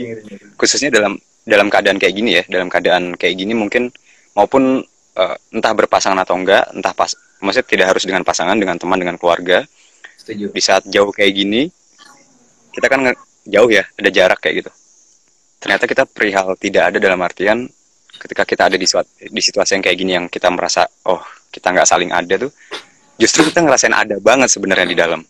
khususnya dalam dalam keadaan kayak gini ya, dalam keadaan kayak gini mungkin maupun eh, entah berpasangan atau enggak, entah pas maksudnya tidak harus dengan pasangan, dengan teman, dengan keluarga. setuju Di saat jauh kayak gini, kita kan jauh ya, ada jarak kayak gitu. Ternyata kita perihal tidak ada dalam artian ketika kita ada di, suat- di situasi yang kayak gini yang kita merasa oh kita nggak saling ada tuh, justru kita ngerasain ada banget sebenarnya di dalam.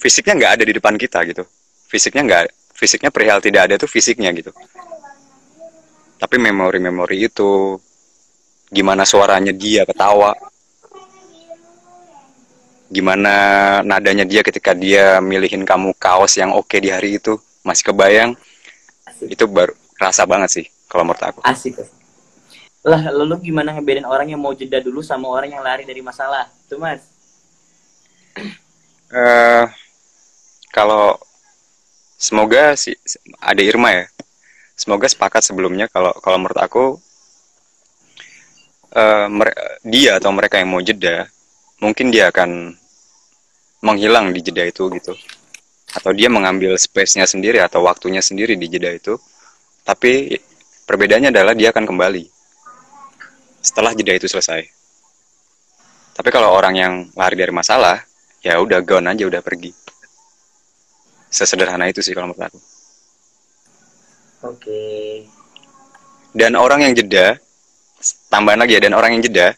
Fisiknya nggak ada di depan kita gitu. Fisiknya nggak, fisiknya perihal tidak ada tuh fisiknya gitu. Tapi memori-memori itu, gimana suaranya dia ketawa, gimana nadanya dia ketika dia milihin kamu kaos yang oke di hari itu masih kebayang itu baru kerasa banget sih kalau menurut aku. Asik lah lalu gimana ngebedain orang yang mau jeda dulu sama orang yang lari dari masalah? Tuh mas. Eh kalau semoga si ada Irma ya. Semoga sepakat sebelumnya kalau kalau menurut aku mere- dia atau mereka yang mau jeda mungkin dia akan menghilang di jeda itu gitu atau dia mengambil space-nya sendiri atau waktunya sendiri di jeda itu. Tapi perbedaannya adalah dia akan kembali. Setelah jeda itu selesai. Tapi kalau orang yang lari dari masalah ya udah gone aja udah pergi. Sesederhana itu sih kalau menurut aku. Oke. Dan orang yang jeda tambahan lagi ya dan orang yang jeda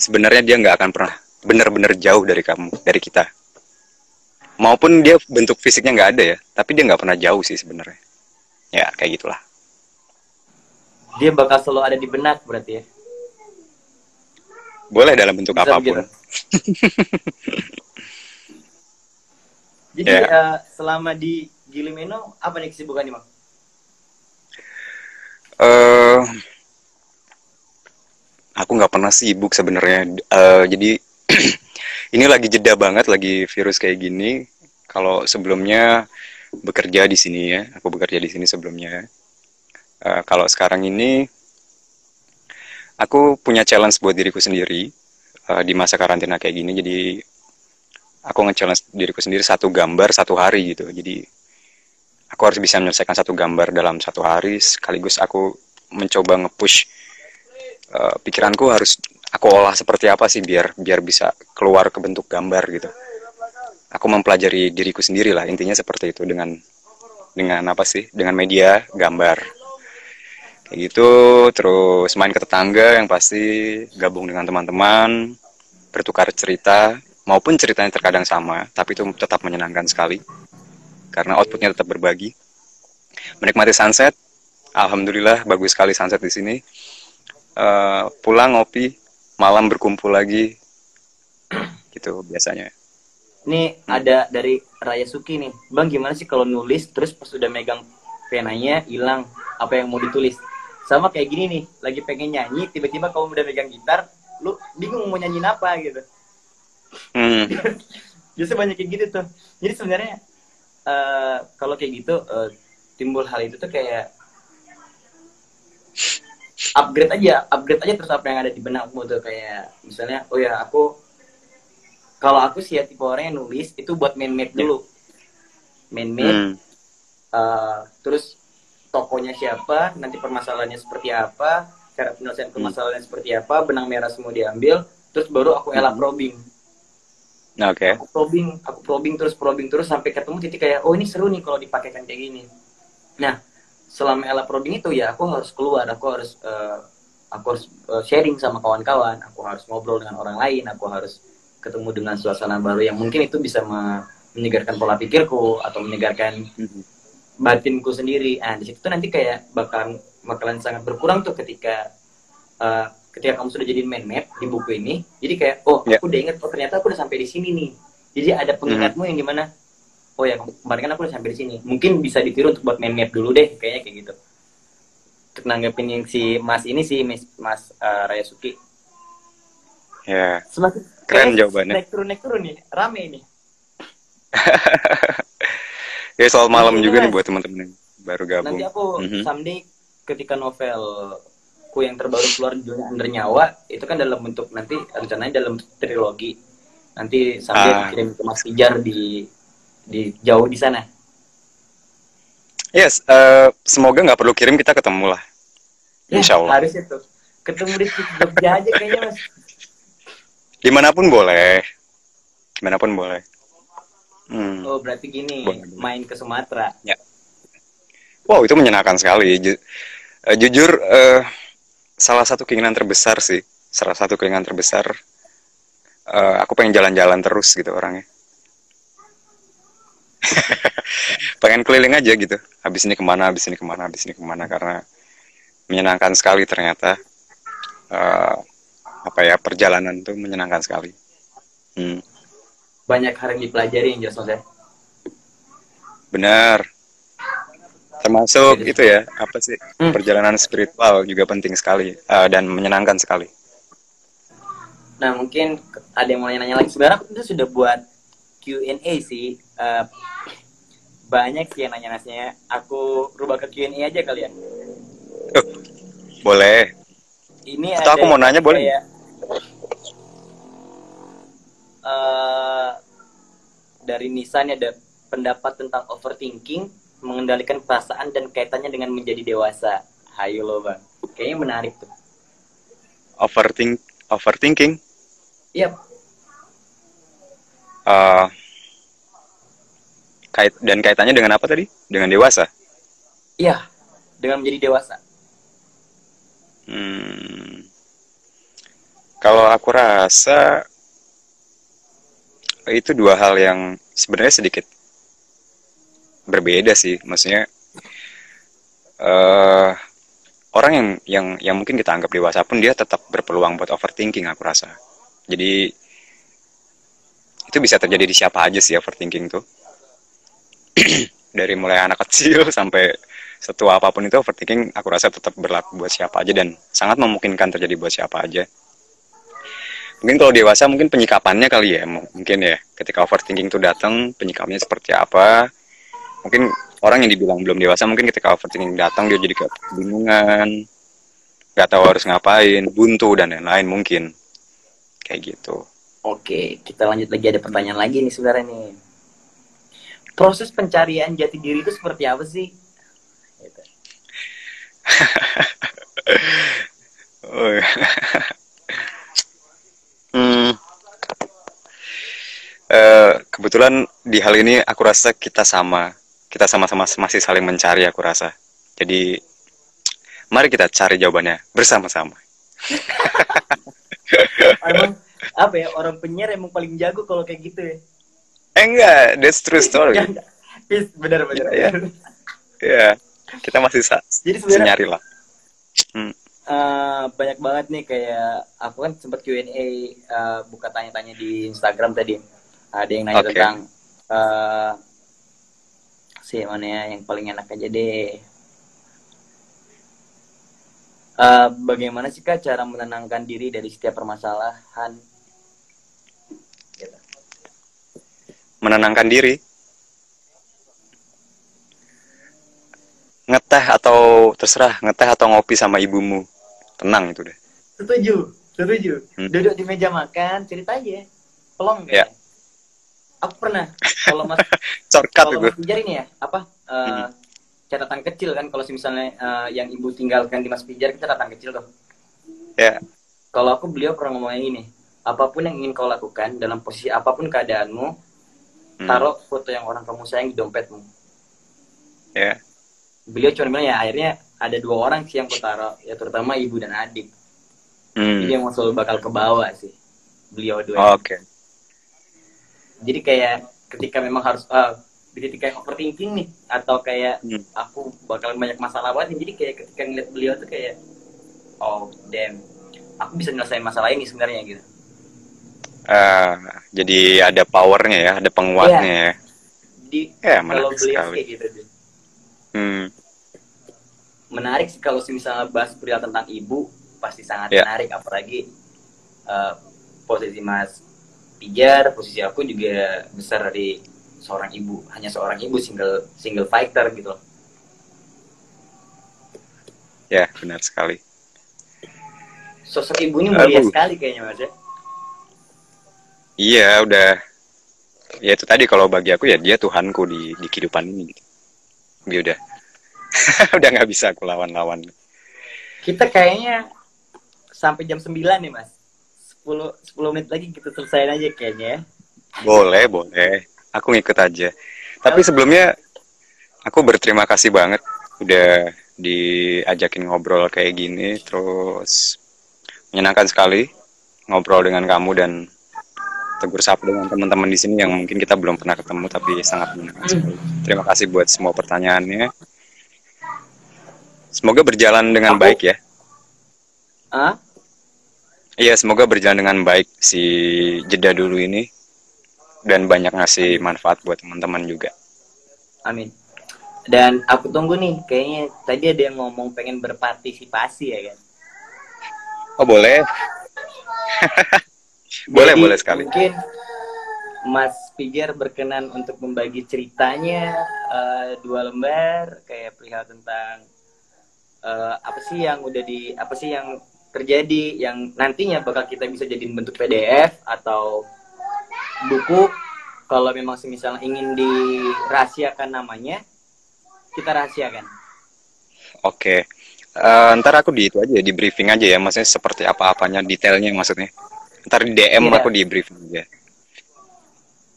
sebenarnya dia nggak akan pernah benar-benar jauh dari kamu dari kita maupun dia bentuk fisiknya nggak ada ya tapi dia nggak pernah jauh sih sebenarnya. Ya kayak gitulah. Dia bakal selalu ada di benak berarti ya? Boleh dalam bentuk Bisa apa pun. begitu. jadi Ya. eh, selama di Gilimeno apa nih kesibukannya bang? Eh aku nggak pernah sibuk sebenarnya. Eh, jadi ini lagi jeda banget lagi virus kayak gini. Kalau sebelumnya bekerja di sini ya aku bekerja di sini sebelumnya. Eh, kalau sekarang ini aku punya challenge buat diriku sendiri eh, di masa karantina kayak gini. Jadi aku nge-challenge diriku sendiri satu gambar satu hari gitu. Jadi aku harus bisa menyelesaikan satu gambar dalam satu hari. Sekaligus aku mencoba nge-push uh, pikiranku harus aku olah seperti apa sih biar biar bisa keluar ke bentuk gambar gitu. Aku mempelajari diriku sendiri lah intinya seperti itu dengan dengan apa sih dengan media gambar. Kayak gitu terus main ke tetangga yang pasti gabung dengan teman-teman bertukar cerita maupun ceritanya terkadang sama tapi itu tetap menyenangkan sekali karena outputnya tetap berbagi. Menikmati sunset alhamdulillah bagus sekali sunset di sini. Uh, pulang ngopi malam berkumpul lagi. Gitu biasanya. Ini ada dari Raya Suki nih. Bang gimana sih kalau nulis terus pas udah megang penanya hilang apa yang mau ditulis? Sama kayak gini nih lagi pengen nyanyi tiba-tiba kamu udah megang gitar lu bingung mau nyanyiin apa gitu. Hmm. justru banyak kayak gitu tuh. Jadi sebenarnya uh, kalau kayak gitu uh, timbul hal itu tuh kayak upgrade aja upgrade aja terus apa yang ada di benakmu tuh kayak misalnya oh ya aku kalau aku sih ya tipe orang yang nulis itu buat main map dulu main map hmm. uh, terus tokonya siapa nanti permasalahannya seperti apa cara penyelesaian hmm. permasalahannya hmm. seperti apa benang merah semua diambil terus baru aku elap hmm. probing Oke. Okay. Aku probing, aku probing terus probing terus sampai ketemu titik kayak oh ini seru nih kalau dipakaikan kayak gini. Nah, selama elap probing itu ya aku harus keluar, aku harus uh, aku harus uh, sharing sama kawan-kawan, aku harus ngobrol dengan orang lain, aku harus ketemu dengan suasana baru yang mungkin itu bisa menyegarkan pola pikirku atau menyegarkan mm-hmm. batinku sendiri. Nah, di situ tuh nanti kayak bakal bakalan sangat berkurang tuh ketika uh, ketika kamu sudah jadi main map di buku ini jadi kayak oh yeah. aku udah inget oh ternyata aku udah sampai di sini nih jadi ada pengingatmu hmm. yang di mana oh ya kemarin kan aku udah sampai di sini mungkin bisa ditiru untuk buat main map dulu deh kayaknya kayak gitu untuk nanggepin yang si mas ini sih mas, mas uh, Raya Suki ya yeah. semakin keren jawabannya naik turun naik turun nih rame ini ya soal malam juga nih buat teman-teman yang baru gabung nanti aku mm -hmm. someday ketika novel buku yang terbaru keluar judulnya Under Nyawa itu kan dalam bentuk nanti rencananya dalam trilogi nanti sambil ah. dikirim ke Mas Pijar di di jauh di sana. Yes, uh, semoga nggak perlu kirim kita ketemu lah. Ya, Insya Allah. Harus itu. Ketemu di Jogja aja kayaknya mas. Di mana pun boleh. Di mana pun boleh. Hmm. Oh berarti gini, boleh. main ke Sumatera. Ya. Wow itu menyenangkan sekali. Ju uh, jujur uh, salah satu keinginan terbesar sih salah satu keinginan terbesar uh, aku pengen jalan-jalan terus gitu orangnya pengen keliling aja gitu. Habis ini ke mana habis ini ke mana habis ini ke mana karena menyenangkan sekali ternyata. Uh, apa ya perjalanan tuh menyenangkan sekali. Hmm. banyak hal yang dipelajari yang jelas ya benar. Termasuk itu ya apa sih hmm. perjalanan spiritual juga penting sekali uh, dan menyenangkan sekali. Nah mungkin ada yang mau nanya lagi. Sebenarnya itu sudah buat Q&A sih uh, banyak sih yang nanya-nanya aku rubah ke Q&A aja kalian ya. uh, boleh ini Atau ada aku mau nanya boleh kayak, uh, dari Nisan ada pendapat tentang overthinking mengendalikan perasaan dan kaitannya dengan menjadi dewasa. Hayo lo bang, kayaknya menarik tuh. Overthink, overthinking? Yep. Uh, kait dan kaitannya dengan apa tadi? Dengan dewasa? Iya, dengan menjadi dewasa. Hmm. Kalau aku rasa itu dua hal yang sebenarnya sedikit berbeda sih maksudnya uh, orang yang yang yang mungkin kita anggap dewasa pun dia tetap berpeluang buat overthinking aku rasa jadi itu bisa terjadi di siapa aja sih overthinking tuh dari mulai anak kecil sampai setua apa pun itu overthinking aku rasa tetap berlaku buat siapa aja dan sangat memungkinkan terjadi buat siapa aja. Mungkin kalau dewasa mungkin penyikapannya kali ya mungkin ya. Ketika overthinking itu datang penyikapannya seperti apa? Mungkin orang yang dibilang belum dewasa mungkin ketika overthinking datang dia jadi kebingungan nggak tahu harus ngapain buntu dan lain-lain mungkin. Kayak gitu. Oke kita lanjut lagi ada pertanyaan lagi nih sebenarnya nih proses pencarian jati diri itu seperti apa sih gitu. oh, iya. hmm. Uh, kebetulan di hal ini aku rasa kita sama kita sama-sama masih saling mencari aku rasa jadi Mari kita cari jawabannya bersama-sama. emang apa ya orang penyiar emang paling jago kalau kayak gitu ya Eh enggak, that's true story. Enggak, enggak. Pis, benar benar Iya. Iya, kita masih sa jadi sebenarnya nyari lah. eh, banyak banget nih kayak aku kan sempat Q&A eh, buka tanya-tanya di Instagram tadi ada yang nanya Oke. tentang eh si mana ya yang paling enak aja deh Eh, bagaimana sih kak cara menenangkan diri dari setiap permasalahan Menenangkan diri. Ngeteh atau terserah, ngeteh atau ngopi sama ibumu. Tenang itu deh. setuju setuju Hmm. duduk di meja makan cerita aja pelong Ya. kayaknya. aku pernah kalau mas Shortcut kalau itu. mas Pijar ini ya apa eh, Hmm. catatan kecil kan kalau misalnya eh, yang ibu tinggalkan di mas Pijar itu catatan kecil tuh Ya. kalau aku beliau pernah ngomongin ini apa pun yang ingin kau lakukan dalam posisi apa pun keadaanmu Hmm. taruh foto yang orang kamu sayang di dompetmu Ya. beliau cuma bilang ya akhirnya ada dua orang sih yang aku taruh ya terutama ibu dan adik Hmm. jadi emang selalu bakal ke bawah sih beliau dua Oke. jadi kayak ketika memang harus eh, di titik kayak overthinking nih atau kayak Hmm. aku bakalan banyak masalah banget jadi kayak ketika ngeliat beliau tuh kayak oh damn aku bisa nyelesain masalah ini sebenarnya gitu Eh, jadi ada powernya ya, ada penguatnya ya. di Ya, kalau beliau sekali. kayak gitu. Hmm. menarik sih kalau misalnya bahas perihal tentang ibu pasti sangat Ya. menarik apalagi eh, posisi Mas Pijar posisi aku juga besar dari seorang ibu hanya seorang ibu single single fighter gitu loh. Ya, benar sekali. sosok ibu ini mulia Aduh. sekali kayaknya mas ya Iya, udah. Ya itu tadi kalau bagi aku ya dia Tuhanku di di kehidupan ini. Dia udah udah nggak bisa aku lawan-lawan. kita kayaknya sampai jam 9 nih mas 10 10 menit lagi kita selesaiin aja kayaknya ya Boleh, boleh. Aku ngikut aja. Tapi sebelumnya aku berterima kasih banget udah diajakin ngobrol kayak gini terus menyenangkan sekali ngobrol dengan kamu dan tegur sapa dengan teman-teman di sini yang mungkin kita belum pernah ketemu tapi sangat menyenangkan sekali. Terima kasih buat semua pertanyaannya. Semoga berjalan dengan Aku- baik ya. ah Iya, semoga berjalan dengan baik si jeda dulu ini dan banyak ngasih manfaat buat teman-teman juga. amin dan aku tunggu nih kayaknya tadi ada yang ngomong pengen berpartisipasi ya kan Oh boleh, boleh Jadi, boleh sekali. Mungkin Mas Pijar berkenan untuk membagi ceritanya eh, dua lembar kayak perihal tentang eh, apa sih yang udah di apa sih yang terjadi yang nantinya bakal kita bisa jadiin bentuk PDF atau buku kalau memang misalnya ingin dirahasiakan namanya kita rahasiakan. Oke, Eh, ntar aku di itu aja di briefing aja ya, maksudnya seperti apa-apanya detailnya maksudnya. Ntar di DM Iya. aku di briefing aja.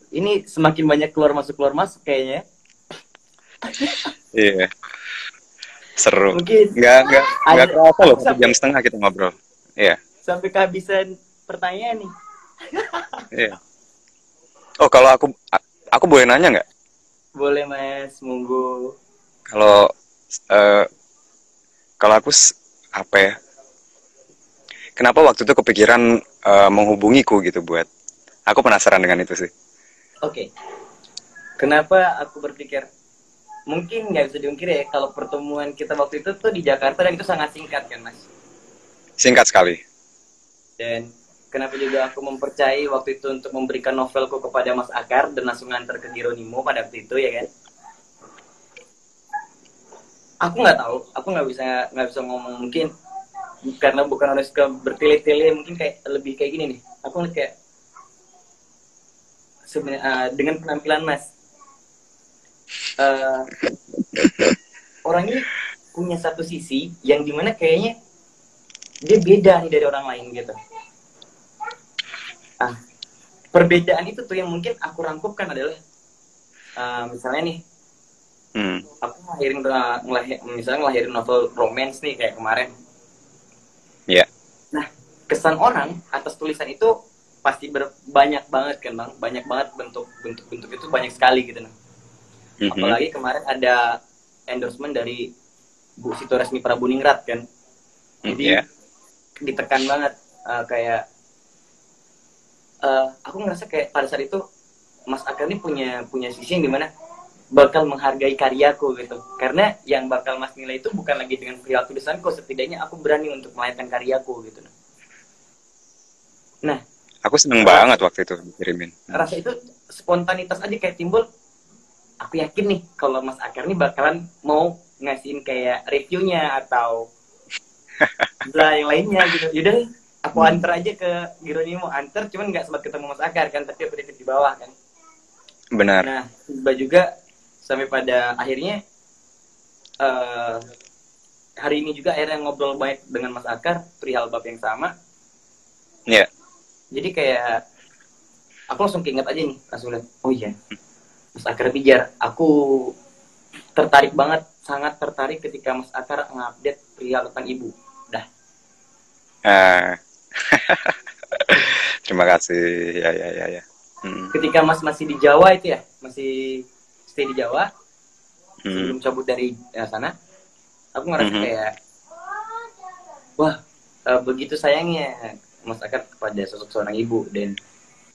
Ini semakin banyak keluar masuk keluar masuk kayaknya. Iya, seru. Mungkin Nggak nggak nggak kerasa loh satu jam setengah kita ngobrol. Iya, sampai kehabisan pertanyaan nih. iya. Oh kalau aku aku boleh nanya nggak? Boleh mas, monggo. Kalau eh, kalau aku apa ya? Kenapa waktu itu kepikiran eh, menghubungiku gitu buat? Aku penasaran dengan itu sih. Oke. Kenapa aku berpikir mungkin nggak bisa diungkiri ya kalau pertemuan kita waktu itu tuh di Jakarta dan itu sangat singkat kan mas. Singkat sekali. Dan kenapa juga aku mempercayai waktu itu untuk memberikan novelku kepada Mas Akar dan langsung nganter ke Geronimo pada waktu itu ya kan. Aku nggak tahu, aku nggak bisa nggak bisa ngomong mungkin karena bukan orang suka bertele-tele mungkin kayak lebih kayak gini nih. Aku ngeliat kayak sebenarnya eh, dengan penampilan Mas eh, orang ini punya satu sisi yang di mana kayaknya dia beda nih dari orang lain gitu. Ah, perbedaan itu tuh yang mungkin aku rangkumkan adalah eh, misalnya nih Hmm. aku ngelahirin uh, ngelahir, misalnya ngelahirin novel romance nih kayak kemarin kesan orang atas tulisan itu pasti ber- banyak banget kan bang? Banyak banget bentuk bentuk bentuk itu banyak sekali gitu nah Mhm. apalagi kemarin ada endorsement dari Bu Sito Resmi Prabuningrat kan? Jadi Iya. ditekan banget uh, kayak uh, aku ngerasa kayak pada saat itu Mas Akar ini punya punya sisi yang di mana bakal menghargai karyaku gitu. Karena yang bakal Mas nilai itu bukan lagi dengan perihal tulisanku setidaknya aku berani untuk melahirkan karyaku gitu nah Aku seneng banget waktu itu dikirimin. rasa itu spontanitas aja kayak timbul aku yakin nih kalau Mas Akar nih bakalan mau ngasihin kayak reviewnya atau lah yang lainnya gitu yaudah aku anter aja ke Geronimo anter cuman nggak sempat ketemu Mas Akar kan tapi aku di bawah kan Benar. nah tiba juga sampai pada akhirnya eh hari ini juga akhirnya ngobrol baik dengan Mas Akar perihal bab yang sama. Jadi kayak aku langsung keinget aja nih langsung lihat oh iya Mas Akar Pijar aku tertarik banget sangat tertarik ketika Mas Akar ngupdate perihal tentang ibu dah Ah. Terima kasih. Ya ya ya ya. Hmm. ketika Mas masih di Jawa itu ya masih stay di Jawa Hmm. sebelum cabut dari eh, sana aku ngerasa Mhm. kayak wah eh, begitu sayangnya Mas Akar kepada sosok seorang ibu. Dan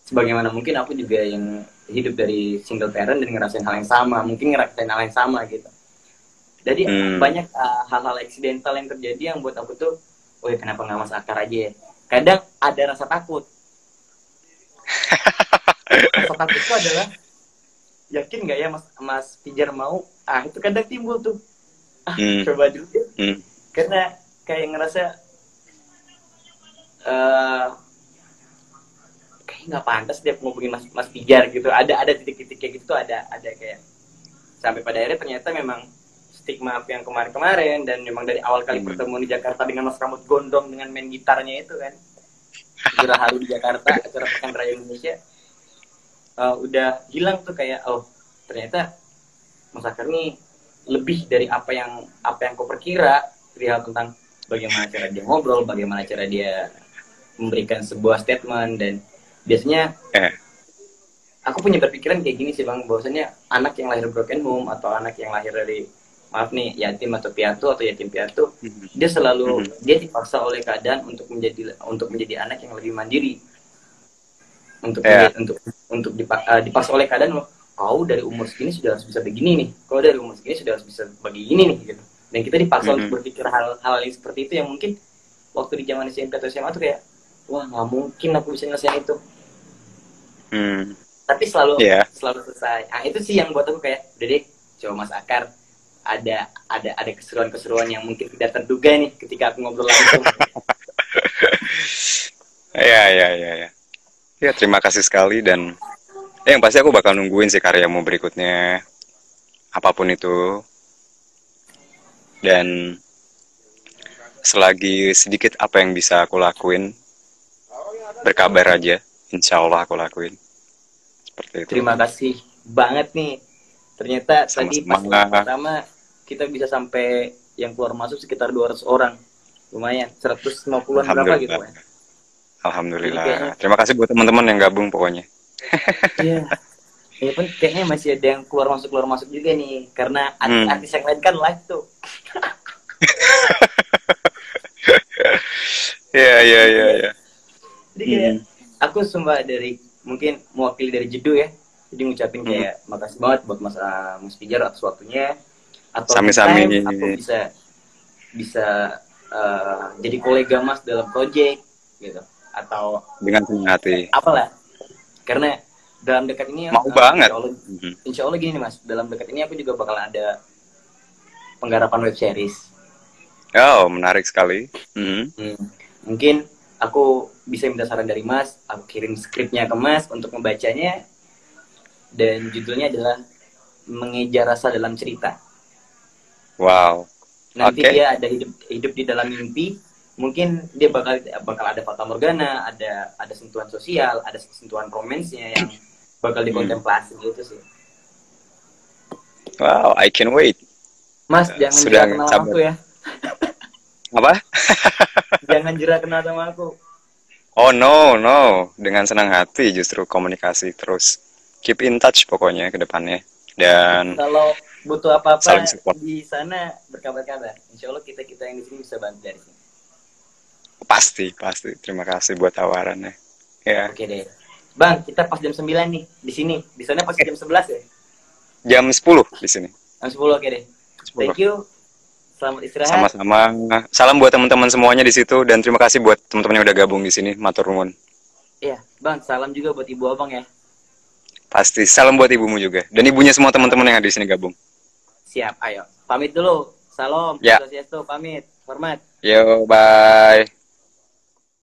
sebagaimana mungkin aku juga yang hidup dari single parent dan ngerasain hal yang sama mungkin ngerasain hal yang sama gitu. Jadi Hmm. banyak uh, hal-hal eksidental yang terjadi yang buat aku tuh oh ya kenapa nggak Mas Akar aja ya? Kadang ada rasa takut. Rasa takut itu adalah yakin nggak ya Mas Mas Pijar mau? Ah itu kadang timbul tuh. Ah Hmm. coba dulu deh Hmm. karena kayak ngerasa eh kayak nggak pantas dia ngomongin Mas Mas Pijar gitu. Ada ada titik-titik kayak gitu tuh ada ada kayak sampai pada akhirnya ternyata memang stigma yang kemarin-kemarin dan memang dari awal kali Hmm. pertemuan di Jakarta dengan Mas Rambut Gondong dengan main gitarnya itu kan. Acara haru di Jakarta acara pekan raya Indonesia. Eh, udah hilang tuh kayak oh ternyata Mas Akar nih lebih dari apa yang apa yang kau perkira. Perihal tentang bagaimana cara dia ngobrol, bagaimana cara dia memberikan sebuah statement dan biasanya Eh. aku punya berpikiran kayak gini sih bang, bahwasanya anak yang lahir broken home atau anak yang lahir dari maaf nih yatim atau piatu atau yatim piatu Hmm. dia selalu Mhm. dia dipaksa oleh keadaan untuk menjadi untuk menjadi anak yang lebih mandiri untuk Ya. menjadi- untuk untuk dipa- eh, dipaksa oleh keadaan loh kau dari umur segini sudah harus bisa begini nih kau dari umur segini sudah harus bisa begini nih gitu dan kita dipaksa Mhm. untuk berpikir hal-hal yang seperti itu yang mungkin waktu di zaman SMP atau SMA tuh kayak wah nggak mungkin aku bisa nyelesain itu Hmm. tapi selalu Iya. selalu selesai nah itu sih yang buat aku kayak udah deh coba Mas Akar ada ada ada keseruan-keseruan yang mungkin tidak terduga nih ketika aku ngobrol langsung Ya, ya, ya, ya. Ya, terima kasih sekali dan ya, yang pasti aku bakal nungguin sih karyamu berikutnya. Apa pun itu. Dan selagi sedikit apa yang bisa aku lakuin, berkabar aja. Insya Allah aku lakuin. Seperti itu. terima kasih banget nih ternyata tadi pas Sama-sama. yang pertama kita bisa sampai yang keluar masuk sekitar 200 orang lumayan 150-an berapa gitu kan Alhamdulillah. Kayaknya- Terima kasih buat teman-teman yang gabung pokoknya. iya ya pun kayaknya masih ada yang keluar masuk keluar masuk juga nih karena Hmm. artis-artis yang lain kan live tuh Ya, ya, ya, ya. Jadi kayak Hmm. aku sumpah dari mungkin mewakili dari Jedu ya jadi ngucapin Hmm. kayak makasih banget buat Mas uh, Mas Pijar atas waktunya atau Sami-sami. aku bisa bisa uh, jadi kolega Mas dalam project gitu atau Dengan senang hati. apalah karena dalam dekat ini Mau uh, banget. insya Allah, Mhm. insya Allah gini nih Mas dalam dekat ini aku juga bakal ada penggarapan web series Oh, menarik sekali. Mhm. Hmm. Mungkin aku bisa minta saran dari Mas, aku kirim skripnya ke Mas untuk membacanya. Dan judulnya adalah Mengejar Rasa Dalam Cerita. Wow. Nanti Oke. dia ada hidup hidup di dalam mimpi. Mungkin dia bakal bakal ada fata morgana, ada ada sentuhan sosial, ada sentuhan romansnya yang bakal dikontemplasi gitu sih. Wow, I can wait. Mas, jangan sudah kenal aku ya. Apa? Jangan jera kenal sama aku. Oh no, no. Dengan senang hati justru komunikasi terus. Keep in touch pokoknya ke depannya. Dan Kalau butuh apa-apa di sana berkabar-kabar. Insya Allah kita kita yang di sini bisa bantu dari sini. pasti, pasti. Terima kasih buat tawarannya. Ya, Oke deh. Bang, kita pas jam 9 nih di sini. Di sana pas jam 11 ya? jam 10 di sini. Jam 10 oke deh. 10. Thank you. Selamat istirahat. Sama-sama. Salam buat teman-teman semuanya di situ dan terima kasih buat teman-teman yang udah gabung di sini. Matur nuwun. Iya, Bang, salam juga buat Ibu Abang ya. Pasti. Salam buat ibumu juga dan ibunya semua teman-teman yang ada di sini gabung. Siap, ayo. Pamit dulu. Salam, Ya. Swastiastu, pamit. Hormat. Yo, bye.